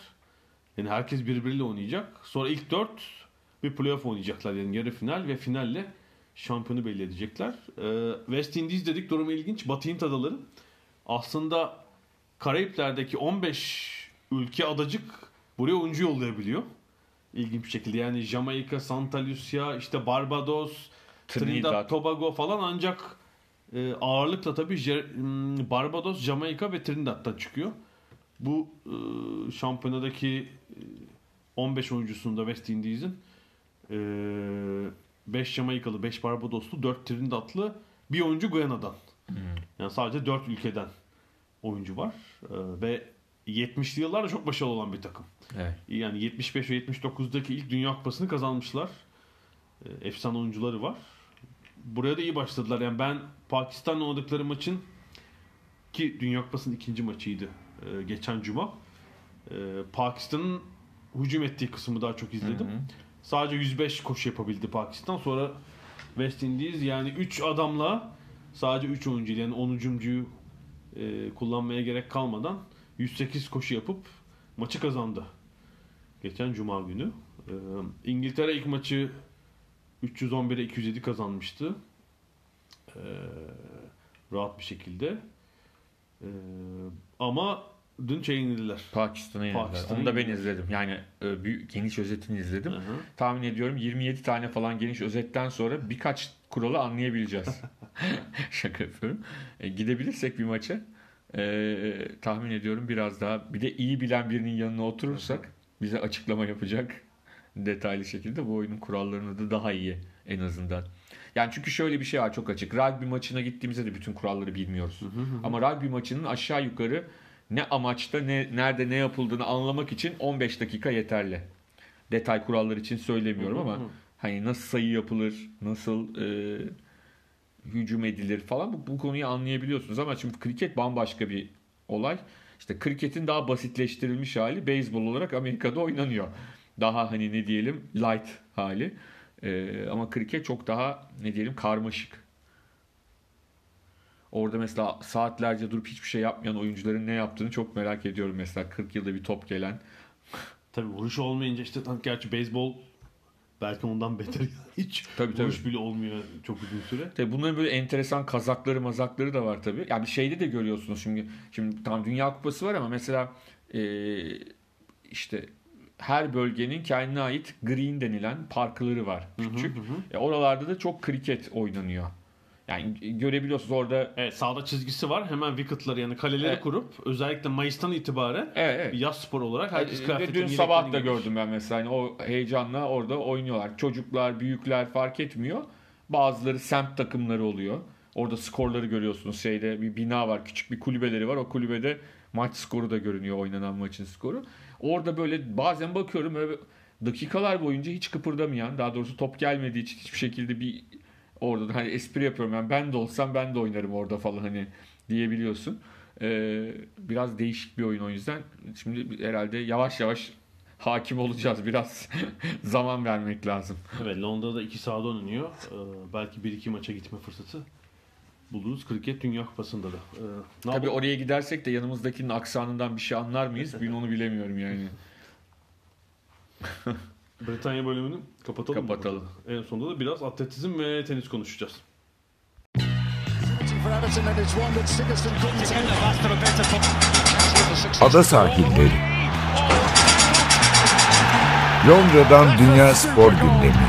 Yani herkes birbiriyle oynayacak. Sonra ilk 4 bir playoff oynayacaklar. Yani yarı final ve finalle şampiyonu belli edecekler. Ee, West Indies dedik durum ilginç. Batı Hint adaları aslında Karayipler'deki 15 ülke adacık buraya oyuncu yollayabiliyor. İlginç bir şekilde yani Jamaika, Santa Lucia, işte Barbados, Trinidad, Trinidad. Tobago falan ancak e, ağırlıkla tabii Jer- m, Barbados, Jamaika ve Trinidad'dan çıkıyor. Bu e, şampiyonadaki e, 15 oyuncusunda West Indies'in 5 Jamaikalı, 5 Barbadoslu, 4 Trinidadlı, bir oyuncu Guyana'dan. Yani sadece 4 ülkeden oyuncu var. E, ve 70'li yıllarda çok başarılı olan bir takım. Evet. Yani 75 ve 79'daki ilk Dünya Kupası'nı kazanmışlar. E, Efsane oyuncuları var. Buraya da iyi başladılar. Yani ben Pakistan'la oynadıkları maçın ki Dünya Kupası'nın ikinci maçıydı e, geçen cuma. E, Pakistan'ın hücum ettiği kısmı daha çok izledim. Sadece 105 koşu yapabildi Pakistan. Sonra West Indies yani 3 adamla sadece 3 oyuncu yani 10. e, kullanmaya gerek kalmadan 108 koşu yapıp maçı kazandı. Geçen cuma günü. E, İngiltere ilk maçı 311'e 207 kazanmıştı. E, rahat bir şekilde. E, ama dün şey yenildiler. Pakistan'a yenildiler. Pakistan'a Onu da ben izledim. Yani e, büyük, geniş özetini izledim. Hı hı. Tahmin ediyorum 27 tane falan geniş özetten sonra birkaç kuralı anlayabileceğiz. Şaka yapıyorum. E, gidebilirsek bir maça e, tahmin ediyorum biraz daha bir de iyi bilen birinin yanına oturursak bize açıklama yapacak detaylı şekilde bu oyunun kurallarını da daha iyi en azından. Yani çünkü şöyle bir şey var çok açık. Rugby maçına gittiğimizde de bütün kuralları bilmiyoruz. Ama rugby maçının aşağı yukarı ne amaçta ne nerede ne yapıldığını anlamak için 15 dakika yeterli. Detay kurallar için söylemiyorum ama hani nasıl sayı yapılır, nasıl e, hücum edilir falan bu, bu konuyu anlayabiliyorsunuz ama şimdi kriket bambaşka bir olay. İşte kriketin daha basitleştirilmiş hali beyzbol olarak Amerika'da oynanıyor. Daha hani ne diyelim light hali. E, ama kriket çok daha ne diyelim karmaşık. Orada mesela saatlerce durup hiçbir şey yapmayan oyuncuların ne yaptığını çok merak ediyorum. Mesela 40 yılda bir top gelen. Tabii vuruş olmayınca işte gerçi beyzbol belki ondan beter. Hiç Tabii, tabii. bile olmuyor çok uzun süre. Tabii bunların böyle enteresan kazakları mazakları da var tabii. Yani şeyde de görüyorsunuz şimdi. Şimdi tam Dünya Kupası var ama mesela e, işte her bölgenin kendine ait green denilen parkları var. Küçük. E, oralarda da çok kriket oynanıyor. Yani görebiliyorsunuz orada Evet sağda çizgisi var. Hemen wicket'ları yani kaleleri Evet. kurup özellikle Mayıs'tan itibaren Evet, evet. bir yaz spor olarak herkes Ve kıyafetini dün sabah da giymiş. gördüm ben mesela hani o heyecanla orada oynuyorlar. Çocuklar, büyükler fark etmiyor. Bazıları semt takımları oluyor. Orada skorları görüyorsunuz. Şeyde bir bina var, küçük bir kulübeleri var. O kulübede maç skoru da görünüyor oynanan maçın skoru. Orada böyle bazen bakıyorum böyle dakikalar boyunca hiç kıpırdamayan, daha doğrusu top gelmediği için hiçbir şekilde bir orada da hani espri yapıyorum yani ben de olsam ben de oynarım orada falan hani diyebiliyorsun. Ee, biraz değişik bir oyun o yüzden. Şimdi herhalde yavaş yavaş hakim olacağız. Biraz zaman vermek lazım. Evet Londra'da iki sahada oynanıyor. Ee, belki bir iki maça gitme fırsatı buluruz. Kriket Dünya Kupası'nda da. Ee, Tabii yapalım? oraya gidersek de yanımızdakinin aksanından bir şey anlar mıyız? Ben onu bilemiyorum yani. Britanya bölümünü kapatalım. mı Kapatalım. En sonunda da biraz atletizm ve tenis konuşacağız. Ada sahilleri. Londra'dan Dünya Spor Gündemi.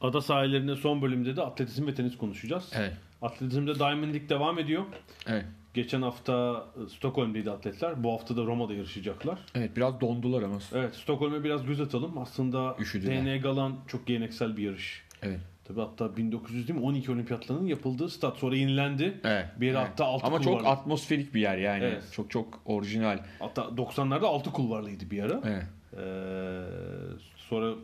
Ada sahillerinde son bölümde de atletizm ve tenis konuşacağız. Evet. Atletizmde Diamond League devam ediyor. Evet. Geçen hafta e, Stockholm'deydi atletler. Bu hafta da Roma'da yarışacaklar. Evet biraz dondular ama. Evet Stockholm'e biraz göz atalım. Aslında Üşüdüler. DN Galan çok geleneksel bir yarış. Evet. Tabii hatta 1900 değil mi 12 olimpiyatlarının yapıldığı stat sonra yenilendi. Evet. Bir yere evet. hatta 6 Ama çok kulvarlı. atmosferik bir yer yani. Evet. Çok çok orijinal. Hatta 90'larda 6 kulvarlıydı bir ara. Evet. Ee, sonra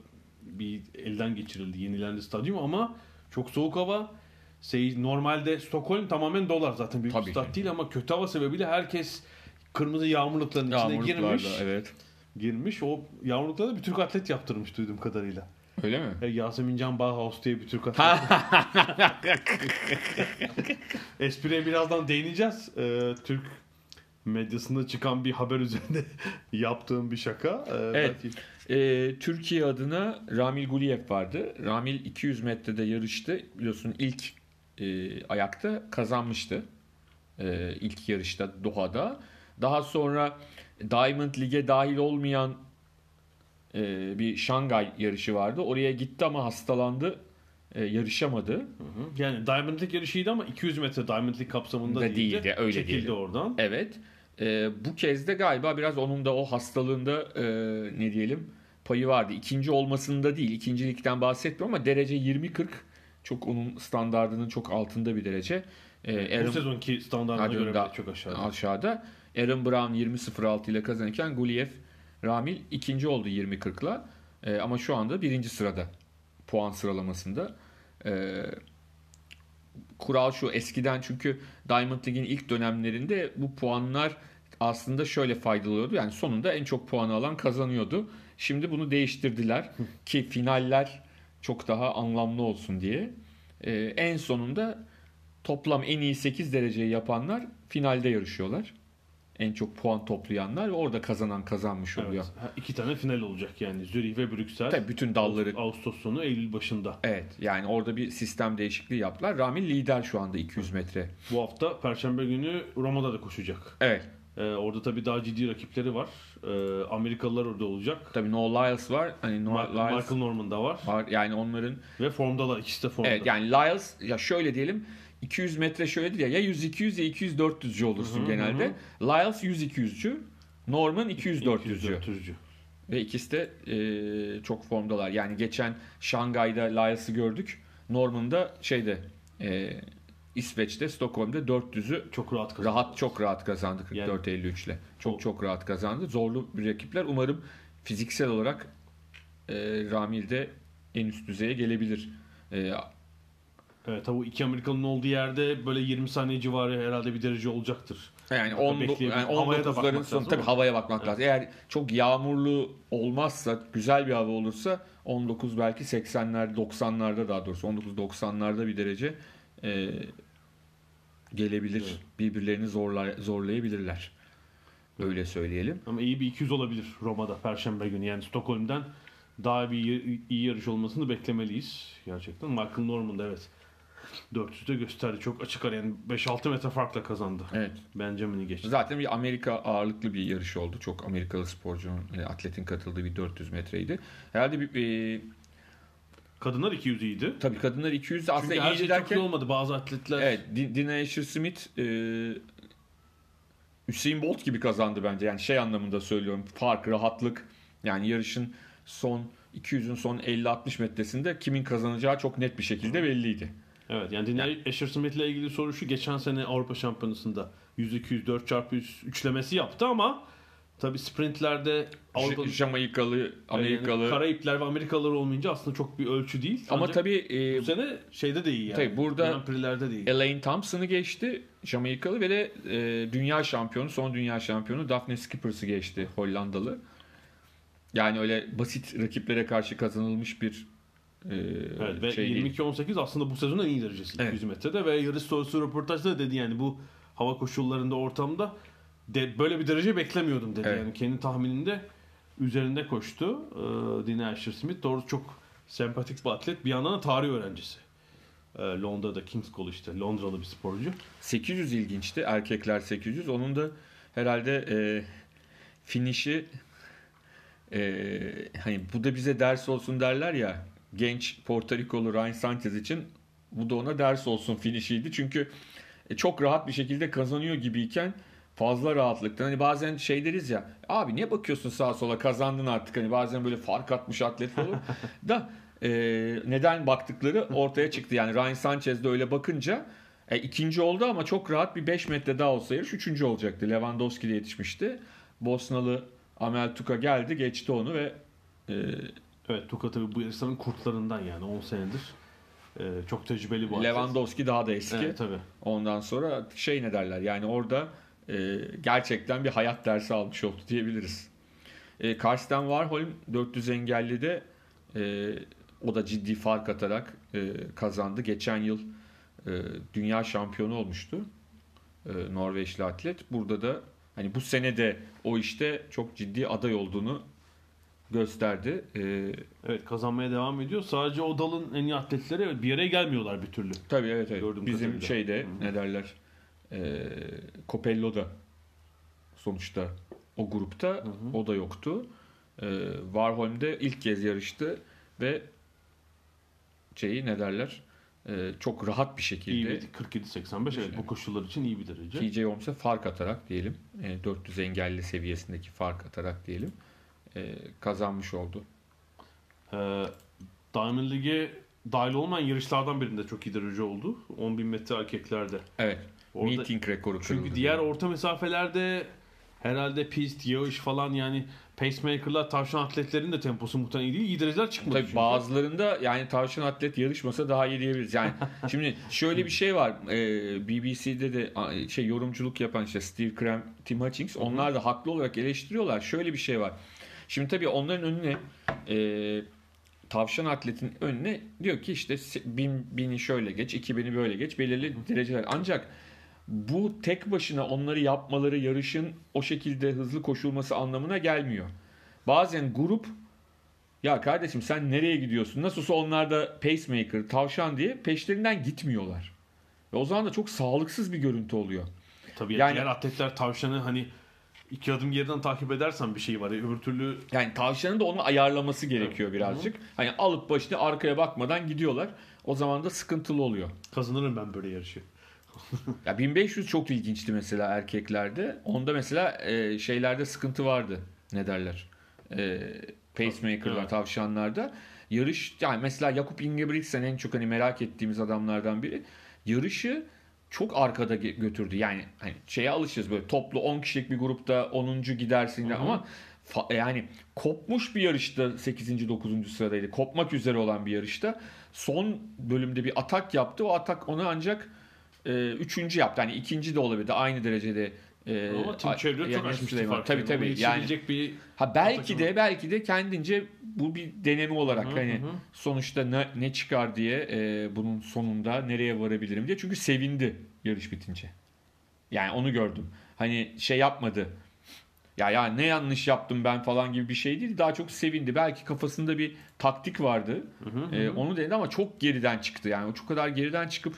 bir elden geçirildi, yenilendi stadyum ama çok soğuk hava. Şey, normalde Stockholm tamamen dolar zaten büyük Tabii bir stat ki. değil ama kötü hava sebebiyle herkes kırmızı yağmurlukların içine girmiş. evet. Girmiş. O yağmurluklarda bir Türk atlet yaptırmış duyduğum kadarıyla. Öyle mi? E, Yasemin Can Bauhaus diye bir Türk atlet. Espriye birazdan değineceğiz. Ee, Türk medyasında çıkan bir haber üzerinde yaptığım bir şaka. Ee, Evet. belki- Ee, Türkiye adına Ramil Guliyev vardı. Ramil 200 metrede yarıştı. Biliyorsun ilk e, ayakta kazanmıştı. E, ilk yarışta Doha'da. Daha sonra Diamond Lig'e dahil olmayan e, bir Şangay yarışı vardı. Oraya gitti ama hastalandı. E, yarışamadı. Yani Diamond League yarışıydı ama 200 metre Diamond League kapsamında Da değildi. değildi, öyle Çekildi diyelim. oradan. Evet. Ee, bu kez de galiba biraz onun da o hastalığında e, ne diyelim payı vardı. İkinci olmasında değil. ikincilikten bahsetmiyorum ama derece 20-40 çok onun standardının çok altında bir derece. Ee, Bu Aaron- sezonki standartına göre bile çok aşağıda. aşağıda. Aaron Brown 20.06 ile kazanırken Guliev Ramil ikinci oldu 20.40'la. Ee, ama şu anda birinci sırada puan sıralamasında. Ee, kural şu eskiden çünkü Diamond League'in ilk dönemlerinde bu puanlar aslında şöyle faydalı oluyordu. Yani sonunda en çok puanı alan kazanıyordu. Şimdi bunu değiştirdiler ki finaller çok daha anlamlı olsun diye. Ee, en sonunda toplam en iyi 8 dereceyi yapanlar finalde yarışıyorlar. En çok puan toplayanlar ve orada kazanan kazanmış oluyor. Evet. Ha, iki tane final olacak yani Zürih ve Brüksel. Tabii bütün dalları Ağustos sonu Eylül başında. Evet yani orada bir sistem değişikliği yaptılar. Ramil lider şu anda 200 metre. Bu hafta Perşembe günü Roma'da da koşacak. Evet. Ee, orada tabii daha ciddi rakipleri var. Ee, Amerikalılar orada olacak. Tabii Noah Lyles var. Hani Noah Ma- Lyles Michael Norman da var. var. Yani onların Ve formdalar. ikisi de formda. evet yani Lyles ya şöyle diyelim 200 metre şöyledir ya ya 100 200 ya 200 400'cü olursun genelde. Lyles 100 200'cü. Norman 200 400'cü. 400'cü. Ve ikisi de e, çok formdalar. Yani geçen Şangay'da Lyles'ı gördük. Norman'da şeyde e, İsveç'te Stockholm'da 400'ü Çok rahat kazandı. rahat çok rahat kazandı 44 Yani- 53 ile. Çok O- çok rahat kazandı. Zorlu bir rakipler. Umarım fiziksel olarak e, Ramil de en üst düzeye gelebilir. E, Evet tabii iki Amerikalı'nın olduğu yerde böyle 20 saniye civarı herhalde bir derece olacaktır. yani, Hatta 10, bekleyebilir. yani Havaya da 19'ların bakmak sonu lazım tabii havaya bakmak lazım. Eğer çok yağmurlu olmazsa, güzel bir hava olursa 19 belki 80'lerde 90'larda daha doğrusu 19 90'larda bir derece e, gelebilir. Evet. Birbirlerini zorlar, zorlayabilirler. Öyle söyleyelim. Ama iyi bir 200 olabilir Roma'da Perşembe günü. Yani Stockholm'den daha bir iyi, yarış olmasını beklemeliyiz gerçekten. Michael Norman da evet 400'de gösterdi. Çok açık ara yani 5-6 metre farkla kazandı. Evet. Benjamin'i geçti. Zaten bir Amerika ağırlıklı bir yarış oldu. Çok Amerikalı sporcunun, e, atletin katıldığı bir 400 metreydi. Herhalde bir e, Kadınlar 200 iyiydi. tabii kadınlar 200 de aslında Çünkü her iyiydi şey derken çok iyi olmadı. Bazı atletler Evet, Di- Dina Asher Smith e, Usain Bolt gibi kazandı bence. Yani şey anlamında söylüyorum. Fark, rahatlık. Yani yarışın son 200'ün son 50-60 metresinde kimin kazanacağı çok net bir şekilde belliydi. Evet yani Dina Asher Smith ile ilgili soru şu. Geçen sene Avrupa Şampiyonası'nda 100-200 4x100 üçlemesi yaptı ama tabi sprintlerde Avrupa Jamaikalı, Amerikalı. Yani Karayipler ve Amerikalılar olmayınca aslında çok bir ölçü değil. Ama Ancak tabii e, bu sene şeyde de iyi yani. Tabii burada- Grand. Elaine Thompson'ı geçti. Jamaikalı ve de e, dünya şampiyonu, son dünya şampiyonu Daphne Skippers'ı geçti Hollandalı. Yani öyle basit rakiplere karşı kazanılmış bir e, Evet, ve şey değil. 22-18 aslında bu sezonun en iyi derecesi Evet. 100 metrede ve yarış sonrası röportajda da dedi yani bu hava koşullarında ortamda de, böyle bir derece beklemiyordum dedi. Evet. Yani kendi tahmininde üzerinde koştu. Ee, Dina Asher Smith doğru çok sempatik bir atlet. Bir yandan da tarih öğrencisi. Ee, Londra'da King's College'de Londralı bir sporcu. 800 ilginçti. Erkekler 800. Onun da herhalde e, finişi e, hani bu da bize ders olsun derler ya genç Porto Rikolu Ryan Sanchez için bu da ona ders olsun finişiydi. Çünkü e, çok rahat bir şekilde kazanıyor gibiyken fazla rahatlıktan hani bazen şey deriz ya abi niye bakıyorsun sağa sola kazandın artık hani bazen böyle fark atmış atlet olur da e, neden baktıkları ortaya çıktı yani Ryan Sanchez de öyle bakınca e, ikinci oldu ama çok rahat bir 5 metre daha olsa yarış üçüncü olacaktı Lewandowski de yetişmişti Bosnalı Amel Tuka geldi geçti onu ve e, Evet Tuka tabii bu yarışların kurtlarından yani 10 senedir. Ee, çok tecrübeli bu. Lewandowski daha da eski Evet tabii. Ondan sonra şey ne derler yani orada e, gerçekten bir hayat dersi almış oldu diyebiliriz. E, Karsten Warholm 400 engelli de e, o da ciddi fark atarak e, kazandı. Geçen yıl e, dünya şampiyonu olmuştu. E, Norveçli atlet. Burada da hani bu sene de o işte çok ciddi aday olduğunu gösterdi. E, Evet kazanmaya devam ediyor. Sadece o dalın en iyi atletleri bir araya gelmiyorlar bir türlü. Tabii evet evet. Gördüğüm Bizim kadarıyla. şeyde ne derler? E, Copello da sonuçta o grupta o da yoktu. E, Warholm'de ilk kez yarıştı ve şeyi ne derler? E, çok rahat bir şekilde bir 47-85 evet bu koşullar için iyi bir derece. TJ Holmes'e fark atarak diyelim. E, 400 engelli seviyesindeki fark atarak diyelim. e, kazanmış oldu. Ee, Diamond League'e dahil olmayan yarışlardan birinde çok iyi derece oldu. 10.000 metre erkeklerde. Evet. Orada- meeting rekoru kırıldı. Çünkü diğer orta mesafelerde herhalde pist, yağış falan yani pacemaker'lar tavşan atletlerin de temposu muhtemelen iyi değil. İyi dereceler çıkmadı. Tabii çünkü. bazılarında yani tavşan atlet yarışmasa daha iyi diyebiliriz. Yani şimdi şöyle bir şey var. Ee, BBC'de de şey yorumculuk yapan işte Steve Krem, Tim Hutchings onlar da haklı olarak eleştiriyorlar. Şöyle bir şey var. Şimdi tabii onların önüne e, tavşan atletin önüne diyor ki işte bin, bini şöyle geç, iki bini böyle geç belirli dereceler. Ancak bu tek başına onları yapmaları yarışın o şekilde hızlı koşulması anlamına gelmiyor. Bazen grup ya kardeşim sen nereye gidiyorsun? Nasılsa onlar da pacemaker, tavşan diye peşlerinden gitmiyorlar. Ve o zaman da çok sağlıksız bir görüntü oluyor. Tabii Yani- diğer atletler tavşanı hani iki adım geriden takip edersen bir şey var. Öbür türlü Yani tavşanın da onu ayarlaması gerekiyor birazcık. Hani alıp başını arkaya bakmadan gidiyorlar. O zaman da sıkıntılı oluyor. kazanırım ben böyle yarışı. Ya 1500 çok ilginçti mesela erkeklerde. Onda mesela e, şeylerde sıkıntı vardı. Ne derler? E, pacemaker'lar, tavşanlarda. Yarış yani mesela Jakob Ingebrigtsen en çok hani merak ettiğimiz adamlardan biri. Yarışı çok arkada götürdü. Yani hani şeye alışırız böyle toplu 10 kişilik bir grupta 10. gidersin de ama fa- yani kopmuş bir yarışta 8. 9. sıradaydı. Kopmak üzere olan bir yarışta son bölümde bir atak yaptı. O atak onu ancak e, üçüncü yaptı. Hani ikinci de olabilirdi. Aynı derecede e, Ama Tim Çevre çok yani açmıştı Süleyman. farkı. Tabii tabii. Yani bir ha belki de belki de kendince bu bir deneme olarak hani sonuçta ne, ne çıkar diye e, bunun sonunda nereye varabilirim diye. Çünkü sevindi yarış bitince. Yani onu gördüm. Hani şey yapmadı. Ya ya ne yanlış yaptım ben falan gibi bir şey değil. Daha çok sevindi. Belki kafasında bir taktik vardı. Ee, onu denedi ama çok geriden çıktı. Yani o çok kadar geriden çıkıp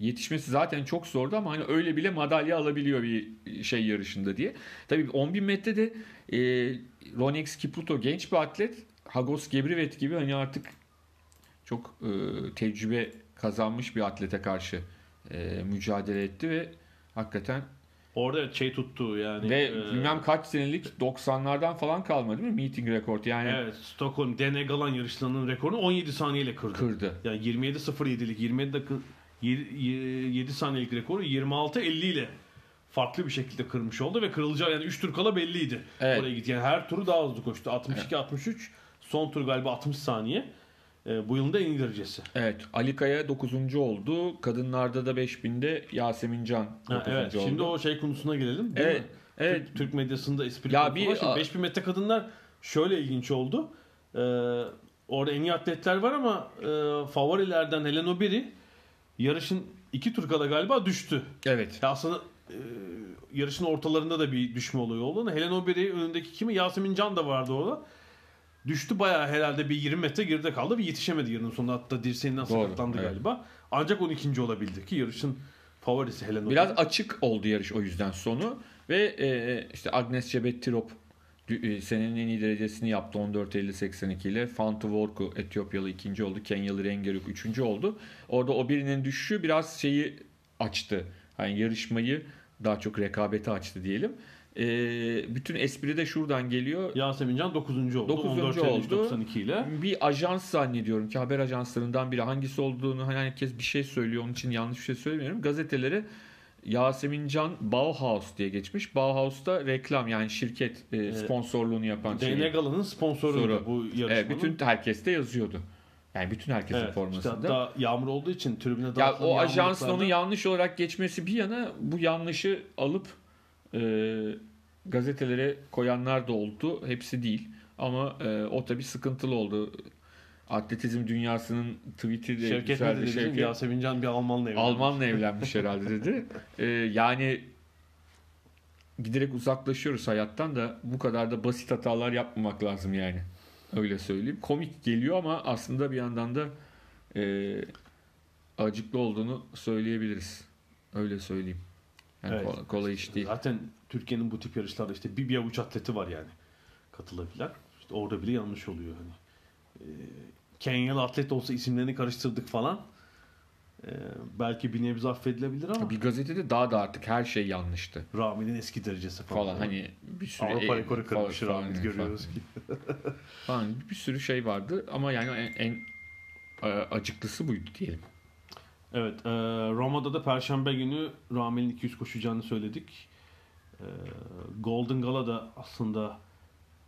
yetişmesi zaten çok zordu ama hani öyle bile madalya alabiliyor bir şey yarışında diye. Tabii 10.000 metrede e, Ronex Kipruto genç bir atlet. Hagos Gebrivet gibi hani artık çok e, tecrübe kazanmış bir atlete karşı e, mücadele etti ve hakikaten orada şey tuttu yani. ve e, bilmem kaç senelik 90'lardan falan kalmadı değil mi? Meeting rekord yani Evet, Stockholm Dene Galan yarışlarının rekorunu 17 saniyeyle kırdı. kırdı. Yani 27.07'lik 27 dakika 7 saniyelik rekoru 26.50 ile farklı bir şekilde kırmış oldu ve kırılacağı yani 3 tur kala belliydi. Evet. Oraya gitti. Yani her turu daha hızlı koştu. 62 63 son tur galiba 60 saniye. Ee, bu yılın da en iyi derecesi. Evet Ali Kaya 9. oldu. Kadınlarda da 5000'de Yasemin Can 9. Ha, evet. oldu. Şimdi o şey konusuna gelelim. değil Evet, mi? evet. Türk, Türk medyasında espri Ya bir- a- 5000 metre kadınlar şöyle ilginç oldu. Ee, orada en iyi atletler var ama e, favorilerden Helen Obiri yarışın iki tur kala galiba düştü. Evet. Ya aslında e, yarışın ortalarında da bir düşme olayı oldu. Helen Obiri önündeki kimi? Yasemin Can da vardı orada. Düştü bayağı herhalde bir 20 metre geride kaldı ve yetişemedi yarının sonunda. Hatta dirseğinden Doğru, sakatlandı evet. galiba. Ancak 12. olabildi ki yarışın favorisi Helen Obiri. Biraz açık oldu yarış o yüzden sonu ve e, işte Agnes Cebettirop dü- e, senenin en iyi derecesini yaptı 14.50-82 ile. Fantu Vorku Etiyopyalı ikinci oldu. Kenyalı Rengeruk üçüncü oldu. Orada o birinin düşüşü biraz şeyi açtı. Hani yarışmayı daha çok rekabeti açtı diyelim. E, bütün espri de şuradan geliyor. Yasemin Can 9. oldu. Dokuzuncu 14.53, oldu. 92 ile. Bir ajans zannediyorum ki haber ajanslarından biri hangisi olduğunu hani herkes bir şey söylüyor onun için yanlış bir şey söylemiyorum. Gazetelere Yasemin Can Bauhaus diye geçmiş. Bauhaus'ta reklam yani şirket e, sponsorluğunu yapan şey. DN Gala'nın sponsoru Soru. bu yarışmanın. Evet, bütün herkeste yazıyordu. Yani bütün herkesin Evet, işte formasında. hatta yağmur olduğu için tribüne ya dağıtılan o ajansın onu yanlış olarak geçmesi bir yana bu yanlışı alıp e, gazetelere koyanlar da oldu. Hepsi değil. Ama e, o tabii sıkıntılı oldu. Atletizm dünyasının tweet'i de Şevket güzeldi. dedi? Şevket. Yasemin Can bir Almanla evlenmiş. Almanla evlenmiş herhalde dedi. E, yani giderek uzaklaşıyoruz hayattan da bu kadar da basit hatalar yapmamak lazım yani. Öyle söyleyeyim. Komik geliyor ama aslında bir yandan da e, acıklı olduğunu söyleyebiliriz. Öyle söyleyeyim. Yani Evet. kolay, kolay iş değil. Zaten Türkiye'nin bu tip yarışlarda işte bir, bir avuç atleti var yani katılabilen. İşte orada bile yanlış oluyor hani. Ee, Kenyalı atlet olsa isimlerini karıştırdık falan. Ee, belki bir nebze affedilebilir ama Bir gazetede daha da artık her şey yanlıştı Rami'nin eski derecesi falan. falan. Hani bir sürü Avrupa e- rekoru kırmış falan- Rami falan- görüyoruz ki. Falan bir sürü şey vardı ama yani en, en e, acıklısı buydu diyelim. Evet, e, Roma'da da Perşembe günü Rami'nin 200 koşacağını söyledik. E, Golden Gala da aslında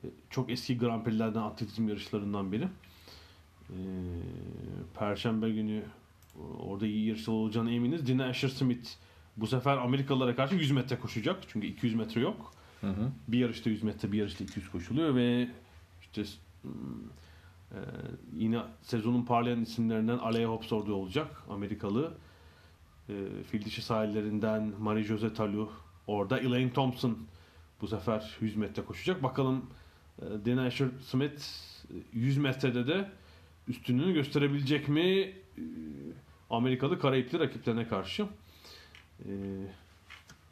E, Çok eski Grand Prix'lerden atletizm yarışlarından biri. E, Perşembe günü e, orada iyi yarışlar olacağına eminiz. Dina Asher Smith bu sefer Amerikalılara karşı 100 metre koşacak. Çünkü 200 metre yok. Hı hı. Bir yarışta 100 metre, bir yarışta 200 koşuluyor ve işte e, yine sezonun parlayan isimlerinden Alea Hobbs orada olacak. Amerikalı. E, fil dişi sahillerinden Marie-José Talu orada. Elaine Thompson bu sefer 100 metre koşacak. Bakalım e, Dana Asher Smith e, 100 metrede de üstünlüğünü gösterebilecek mi e, Amerikalı Karayipli rakiplerine karşı. E,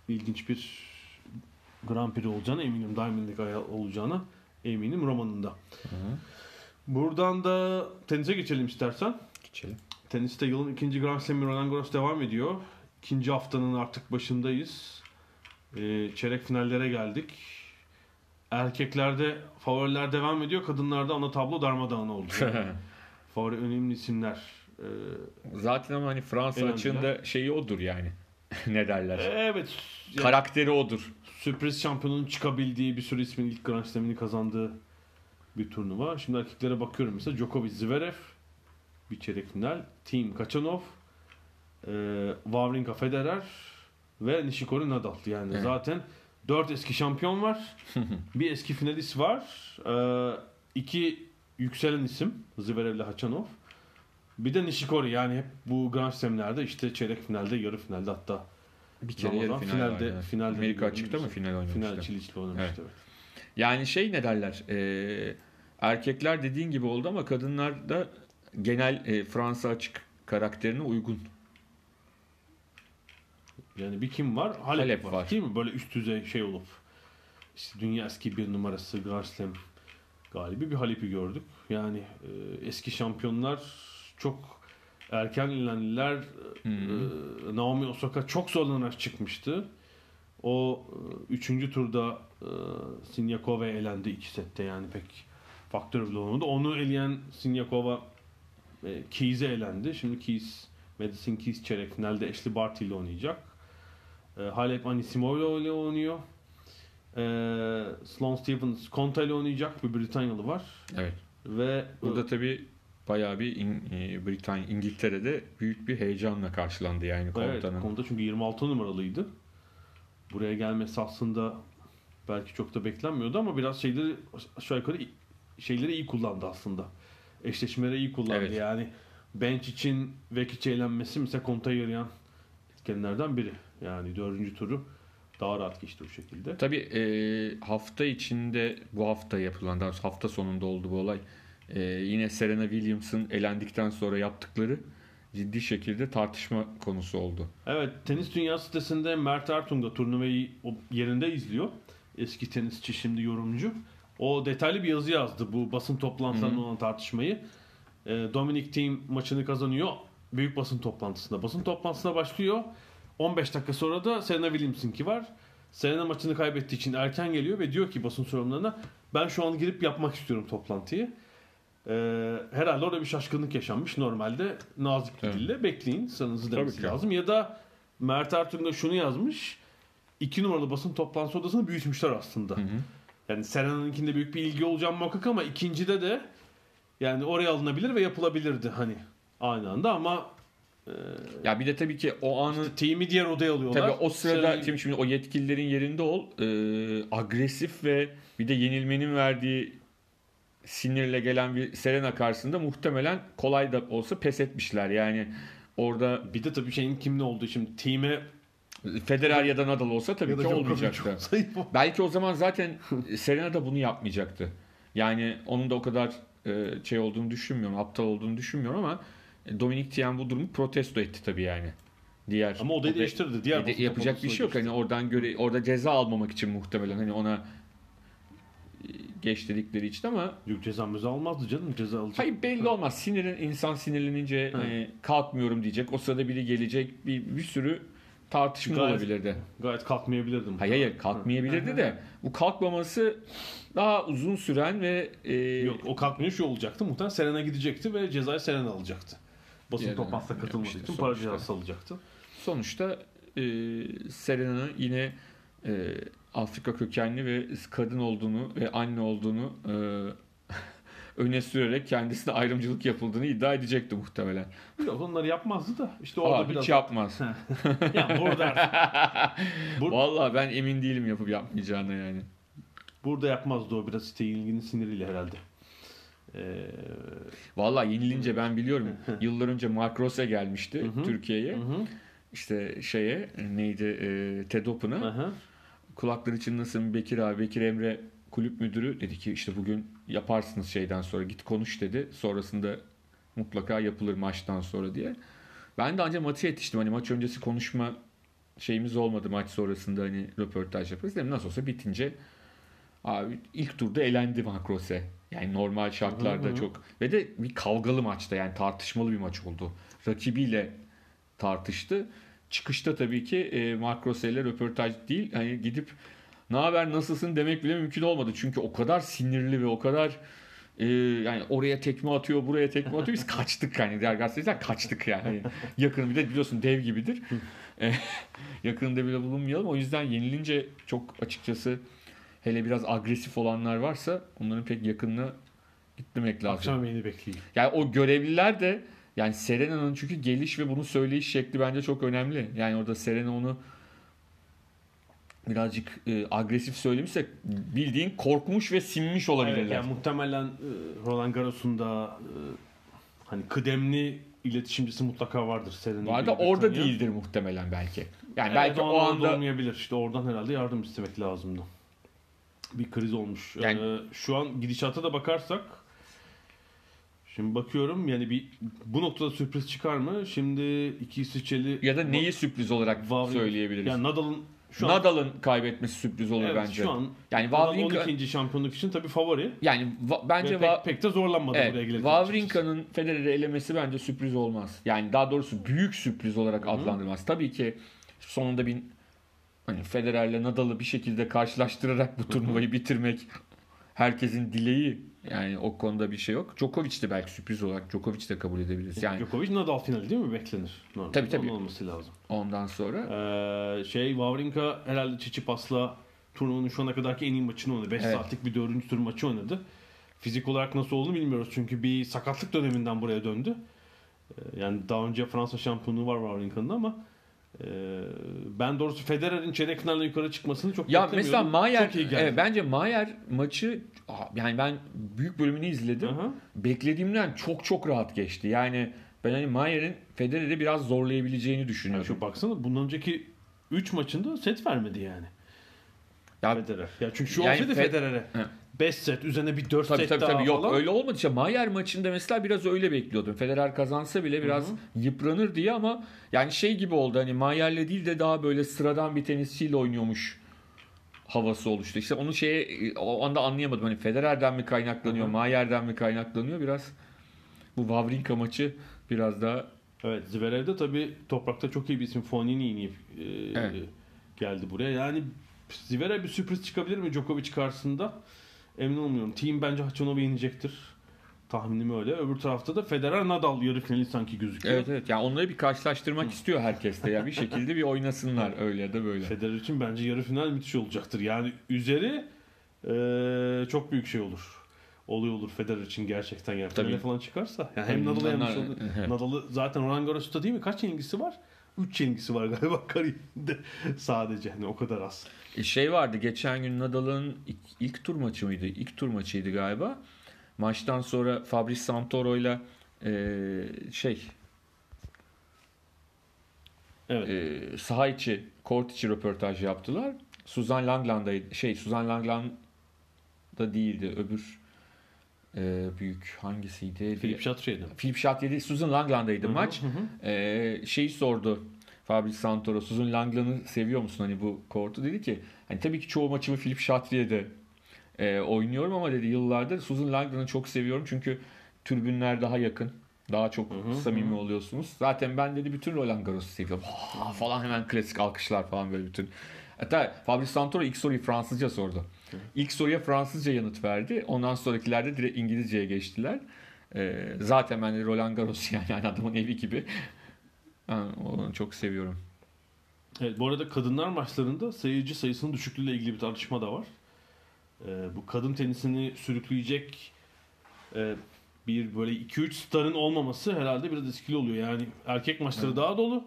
ilginç bir Grand Prix olacağına eminim. Diamond League olacağına eminim romanında. Buradan da tenise geçelim istersen. Geçelim. Teniste yılın ikinci Grand Slam'i Roland Garros devam ediyor. İkinci haftanın artık başındayız. Ee, çeyrek finallere geldik. Erkeklerde favoriler devam ediyor. Kadınlarda ana tablo darmadağın oldu. Favori önemli isimler. Ee, Zaten ama hani Fransa açığında şeyi odur yani. ne derler? evet. yani Karakteri odur. sürpriz şampiyonun çıkabildiği bir sürü ismin ilk Grand Slam'ini kazandığı bir turnuva. Şimdi erkeklere bakıyorum mesela Djokovic, Zverev bir çeyrek final. Team Kachanov, e, Wawrinka, Federer ve Nishikori Nadal. Yani Evet. zaten 4 eski şampiyon var. bir eski finalist var. E, iki yükselen isim Zverev ile Hachanov. Bir de Nishikori yani hep bu Grand Slam'lerde işte çeyrek finalde, yarı finalde hatta Bir kere yarı final finalde, evet. finalde Amerika açıkta mı final oynamıştı? Final Çiliç'le oynamıştı. Evet. Evet. Yani şey ne derler? e, erkekler dediğin gibi oldu ama kadınlar da genel e, Fransa açık karakterine uygun. Yani bir kim var? Halep, Halep var. var. Değil mi? Böyle üst düzey şey olup. İşte dünya eski bir numarası Grand Slam galibi bir Halep'i gördük. Yani e, eski şampiyonlar çok erken ilerlediler. E, Naomi Osaka çok zorlanarak çıkmıştı. O e, üçüncü turda e, Sinyakova elendi iki sette yani pek faktör bile olmadı. Onu eleyen Sinyakova e, Keys'e elendi. Şimdi Keys, Madison Keys çeyrek finalde Ashley Barty ile oynayacak. E, Halep Anisimova ile oynuyor. E, Sloane Stephens Konta ile oynayacak. Bir Britanyalı var. Evet. Ve Burada tabii bayağı bir İng- e, Britanya, İngiltere'de büyük bir heyecanla karşılandı yani Evet, komutanın. konuda çünkü 26 numaralıydı. Buraya gelmesi aslında belki çok da beklenmiyordu ama biraz şeyleri aşağı yukarı şeyleri iyi kullandı aslında. Eşleşmeleri iyi kullandı. Evet. Yani bench için Vekic'e eğlenmesi mesela Konta'ya yarayan etkenlerden biri. Yani dördüncü turu daha rahat geçti bu şekilde. Tabii e, hafta içinde bu hafta yapılan daha hafta sonunda oldu bu olay. E, yine Serena Williams'ın elendikten sonra yaptıkları ciddi şekilde tartışma konusu oldu. Evet, tenis dünyası sitesinde Mert Ertuğ da turnuvayı yerinde izliyor. Eski tenisçi şimdi yorumcu. O detaylı bir yazı yazdı bu basın toplantılarında olan tartışmayı. Ee, Dominic Thiem maçını kazanıyor büyük basın toplantısında. Basın toplantısına başlıyor. 15 dakika sonra da Serena Williams'ınki var. Serena maçını kaybettiği için erken geliyor ve diyor ki basın sorumlularına ben şu an girip yapmak istiyorum toplantıyı. Ee, herhalde orada bir şaşkınlık yaşanmış. Normalde nazik bir Evet. dille bekleyin Tabii demesi lazım. Ya da Mert Ertuğrul da şunu yazmış. İki numaralı basın toplantısı odasını büyütmüşler aslında. Yani Serena'nınkinde büyük bir ilgi olacağı muhakkak ama ikincide de yani oraya alınabilir ve yapılabilirdi hani aynı anda ama Ya bir de tabii ki o anı team'i diğer odaya alıyorlar. Tabii o sırada Serena- şimdi, şimdi o yetkililerin yerinde ol e, agresif ve bir de yenilmenin verdiği sinirle gelen bir Serena karşısında muhtemelen kolay da olsa pes etmişler. Yani orada bir de tabii şeyin kimli olduğu şimdi team'e Federer ya da Nadal olsa tabii ya ki olmayacaktı. Belki o zaman zaten Serena da bunu yapmayacaktı. Yani onun da o kadar e, şey olduğunu düşünmüyorum, aptal olduğunu düşünmüyorum ama Dominic Thiem bu durumu protesto etti tabii yani. Diğer Ama odayı oda- değiştirdi. Diğer E de- yapacak bir şey yok. Hani oradan göre orada ceza almamak için muhtemelen hani ona e, geç dedikleri için ama Yok ceza meza almazdı canım ceza alacak. hayır belli olmaz. Sinirin insan sinirlenince Hı. hani kalkmıyorum diyecek. O sırada biri gelecek. Bir, bir sürü tartışma Gayet- olabilirdi. Gayet kalkmayabilirdim. Hayır hayır kalkmayabilirdi de bu kalkmaması daha uzun süren ve e, Yok o kalkmıyor şu olacaktı. Muhtemelen Serena gidecekti ve cezayı Serena alacaktı. Basın Yani, toplantısına katılmadığı için para cezası alacaktı. sonuçta e, Serena'nın yine e, Afrika kökenli ve kadın olduğunu ve anne olduğunu e, öne sürerek kendisine ayrımcılık yapıldığını iddia edecekti muhtemelen. Yok onları yapmazdı da. İşte orada Aa, biraz... hiç yapmaz. ya burada, Bur- Vallahi ben emin değilim yapıp yapmayacağına yani. burada yapmazdı o biraz işte ilginin siniriyle herhalde. Ee, Vallahi yenilince ben biliyorum. Yıllar önce Mark Rose gelmişti Türkiye'ye. İşte şeye neydi e, TED Open'a. Kulakları çınlasın Bekir abi, Bekir Emre kulüp müdürü dedi ki işte bugün yaparsınız şeyden sonra git konuş dedi. Sonrasında mutlaka yapılır maçtan sonra diye. Ben de ancak maça yetiştim. Hani maç öncesi konuşma şeyimiz olmadı maç sonrasında hani röportaj yaparız. Dedim nasıl olsa bitince abi ilk turda elendi Mark Rose. Yani normal şartlarda Hı hı. çok ve de bir kavgalı maçta yani tartışmalı bir maç oldu. Rakibiyle tartıştı. Çıkışta tabii ki e, Mark Rose ile röportaj değil hani gidip ne haber nasılsın demek bile mümkün olmadı. Çünkü o kadar sinirli ve o kadar e, yani oraya tekme atıyor buraya tekme atıyor biz kaçtık yani diğer gazeteciler kaçtık yani. Hani yakın bir de biliyorsun dev gibidir. Yakınında bile bulunmayalım. O yüzden yenilince çok açıkçası hele biraz agresif olanlar varsa onların pek yakınına gitmemek lazım. Akşam yemeğini bekleyin. Yani o görevliler de yani Serena'nın çünkü geliş ve bunu söyleyiş şekli bence çok önemli. Yani orada Serena onu birazcık e, agresif söylemişse bildiğin korkmuş ve sinmiş olabilirler. Evet, yani muhtemelen e, Roland Garros'un da e, hani kıdemli iletişimcisi mutlaka vardır. Seren'in Bu arada gibi orada Britanya. değildir muhtemelen belki. Yani Evet, belki o anda olmayabilir. İşte oradan herhalde yardım istemek lazımdı. Bir kriz olmuş. Yani- Ee, şu an gidişata da bakarsak şimdi bakıyorum yani bir bu noktada sürpriz çıkar mı? Şimdi iki İsviçreli ya da neyi sürpriz olarak Wawrinka- söyleyebiliriz. Yani Nadal'ın şu an Nadal'ın kaybetmesi sürpriz olur evet, bence. şu an yani Wawrinka 12. şampiyonluk için tabii favori. yani va- bence Ve pek, Va- pek de zorlanmadı buraya Evet, gelirken. Wawrinka'nın Federer'i elemesi bence sürpriz olmaz. Yani daha doğrusu büyük sürpriz olarak adlandırmaz. Tabii ki sonunda bir hani Federer'le Nadal'ı bir şekilde karşılaştırarak bu turnuvayı bitirmek herkesin dileği. Yani o konuda bir şey yok. Djokovic de belki sürpriz olarak Djokovic de kabul edebiliriz. Yani Djokovic Nadal finali değil mi beklenir? Normal. Tabii, tabii. Onun olması lazım. ondan sonra Ee, şey Wawrinka herhalde Çiçipas'la turnuvanın şu ana kadarki en iyi maçını oynadı. 5 Evet. saatlik bir dördüncü tur maçı oynadı. Fizik olarak nasıl olduğunu bilmiyoruz çünkü bir sakatlık döneminden buraya döndü. Ee, yani daha önce Fransa şampiyonluğu var Wawrinka'nın ama e, ben doğrusu Federer'in çeyrek finalden yukarı çıkmasını çok ya beklemiyordum. mesela Mayer çok iyi geldi. evet, bence Mayer maçı Aa, yani ben büyük bölümünü izledim. Aha. Beklediğimden çok çok rahat geçti. Yani ben hani Mayer'in Federer'i biraz zorlayabileceğini Yani düşünüyorum. şu baksana bundan önceki 3 maçında set vermedi yani. Ya Federer. Ya çünkü şu Yani olsaydı Fe- Federer'e. 5 set üzerine bir 4 Tabii set tabii daha tabii yok falan. öyle olmadı. İşte Mayer maçında mesela biraz öyle bekliyordum. Federer kazansa bile biraz yıpranır diye ama yani şey gibi oldu hani Mayer'le değil de daha böyle sıradan bir tenisçiyle oynuyormuş havası oluştu. İşte onu şeye o anda anlayamadım. Hani Federer'den mi kaynaklanıyor, Mayer'den mi kaynaklanıyor biraz. Bu Wawrinka maçı biraz daha Evet Zverev'de tabii toprakta çok iyi bir isim Fonini inip e, Evet. geldi buraya. Yani Zverev bir sürpriz çıkabilir mi Djokovic karşısında? Emin olmuyorum. Team bence Hachanov'u yenecektir. Tahminim öyle. Öbür tarafta da Federer Nadal yarı finali sanki gözüküyor. Evet evet. Yani onları bir karşılaştırmak istiyor herkes de ya. Bir şekilde bir oynasınlar öyle ya da böyle. Federer için bence yarı final müthiş olacaktır. Yani üzeri e, çok büyük şey olur. Oluyor olur Federer için gerçekten yani. Tabii. Falan çıkarsa. Yani hem Nadal'ı olur. Evet. Nadal'ı zaten Roland Garros'ta değil mi? Kaç yenilgisi var? 3 yenilgisi var galiba kariyerinde sadece. Hani o kadar az. E, Şey vardı geçen gün Nadal'ın ilk, ilk tur maçı mıydı? İlk tur maçıydı galiba. Maçtan sonra Fabrice Santoro'yla e, şey Evet. e, saha içi, kort içi röportaj yaptılar. Suzan Langland'daydı. Şey Suzan Langland da değildi. Öbür e, büyük hangisiydi? Philip Chatrier'den. Philip Chatrier değil, Susan Langland'daydı maç. hı hı. Ee, şeyi sordu Fabrice Santoro. Susan Langland'ı seviyor musun hani bu kortu? Dedi ki hani tabii ki çoğu maçımı Philip Chatrier'de e, oynuyorum ama dedi yıllardır Susan Langland'ı çok seviyorum çünkü türbünler daha yakın. Daha çok hı, samimi oluyorsunuz. Zaten ben dedi bütün Roland Garros'u seviyorum. Ha, falan hemen klasik alkışlar falan böyle bütün. Hatta Fabrice Santoro ilk soruyu Fransızca sordu. İlk soruya Fransızca yanıt verdi. Ondan sonrakilerde direkt İngilizceye geçtiler. Ee, zaten ben de Roland Garros yani, yani adamın evi gibi. Ben onu çok seviyorum. Evet, bu arada kadınlar maçlarında seyirci sayısının düşüklüğüyle ilgili bir tartışma da var. Ee, bu kadın tenisini sürükleyecek e, bir böyle 2-3 starın olmaması herhalde biraz etkili oluyor. Yani erkek maçları daha dolu.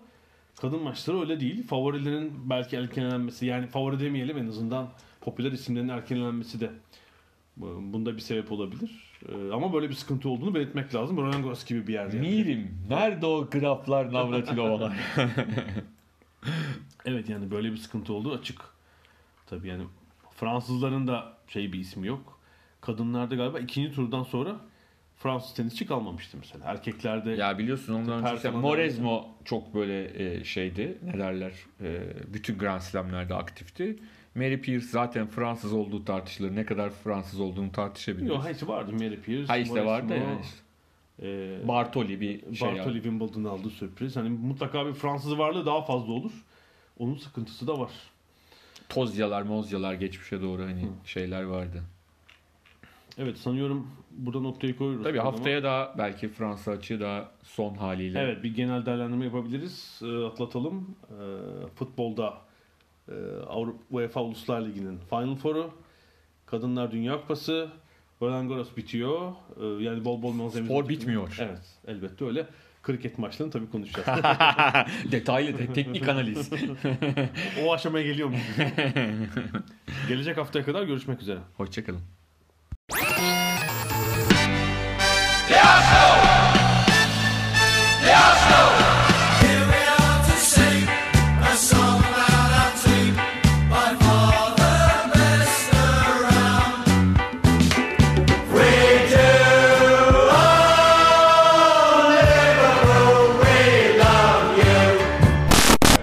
Kadın maçları öyle değil. Favorilerin belki erkelenmesi yani favori demeyelim en azından popüler isimlerin erkelenmesi de bu- bunda bir sebep olabilir. Ee, ama böyle bir sıkıntı olduğunu belirtmek lazım. Roland Garros gibi bir yerde. yani. Mirim. Nerede o graflar Navratilova'lar? Evet yani böyle bir sıkıntı olduğu açık. Tabii yani Fransızların da şey bir ismi yok. Kadınlarda galiba ikinci turdan sonra Fransız tenisçi kalmamıştı mesela. Erkeklerde ya biliyorsun ondan önce işte Morezmo çok böyle e, şeydi. Ne derler? E, bütün Grand Slam'lerde aktifti. Mary Pierce zaten Fransız olduğu tartışılır. Ne kadar Fransız olduğunu tartışabiliriz. Yok hayır vardı Mary Pierce. ha işte vardı yani. işte. e, Bartoli bir şey Bartoli ya. Wimbledon aldı sürpriz. Hani mutlaka bir Fransız varlığı daha fazla olur. Onun sıkıntısı da var. Tozyalar, mozyalar geçmişe doğru hani şeyler vardı. Evet sanıyorum burada noktayı koyuyoruz. Tabii haftaya daha belki Fransa açığı daha son haliyle. Evet bir genel değerlendirme yapabiliriz. Ee, atlatalım. Ee, futbolda e, Avrupa UEFA Uluslar Ligi'nin Final Four'u, Kadınlar Dünya Kupası, Roland Garros bitiyor. Ee, yani bol bol malzememiz Spor bitmiyor. Evet elbette öyle. Kriket maçlarını tabii konuşacağız. Detaylı te- teknik analiz. o aşamaya geliyor mu? Gelecek haftaya kadar görüşmek üzere. Hoşçakalın.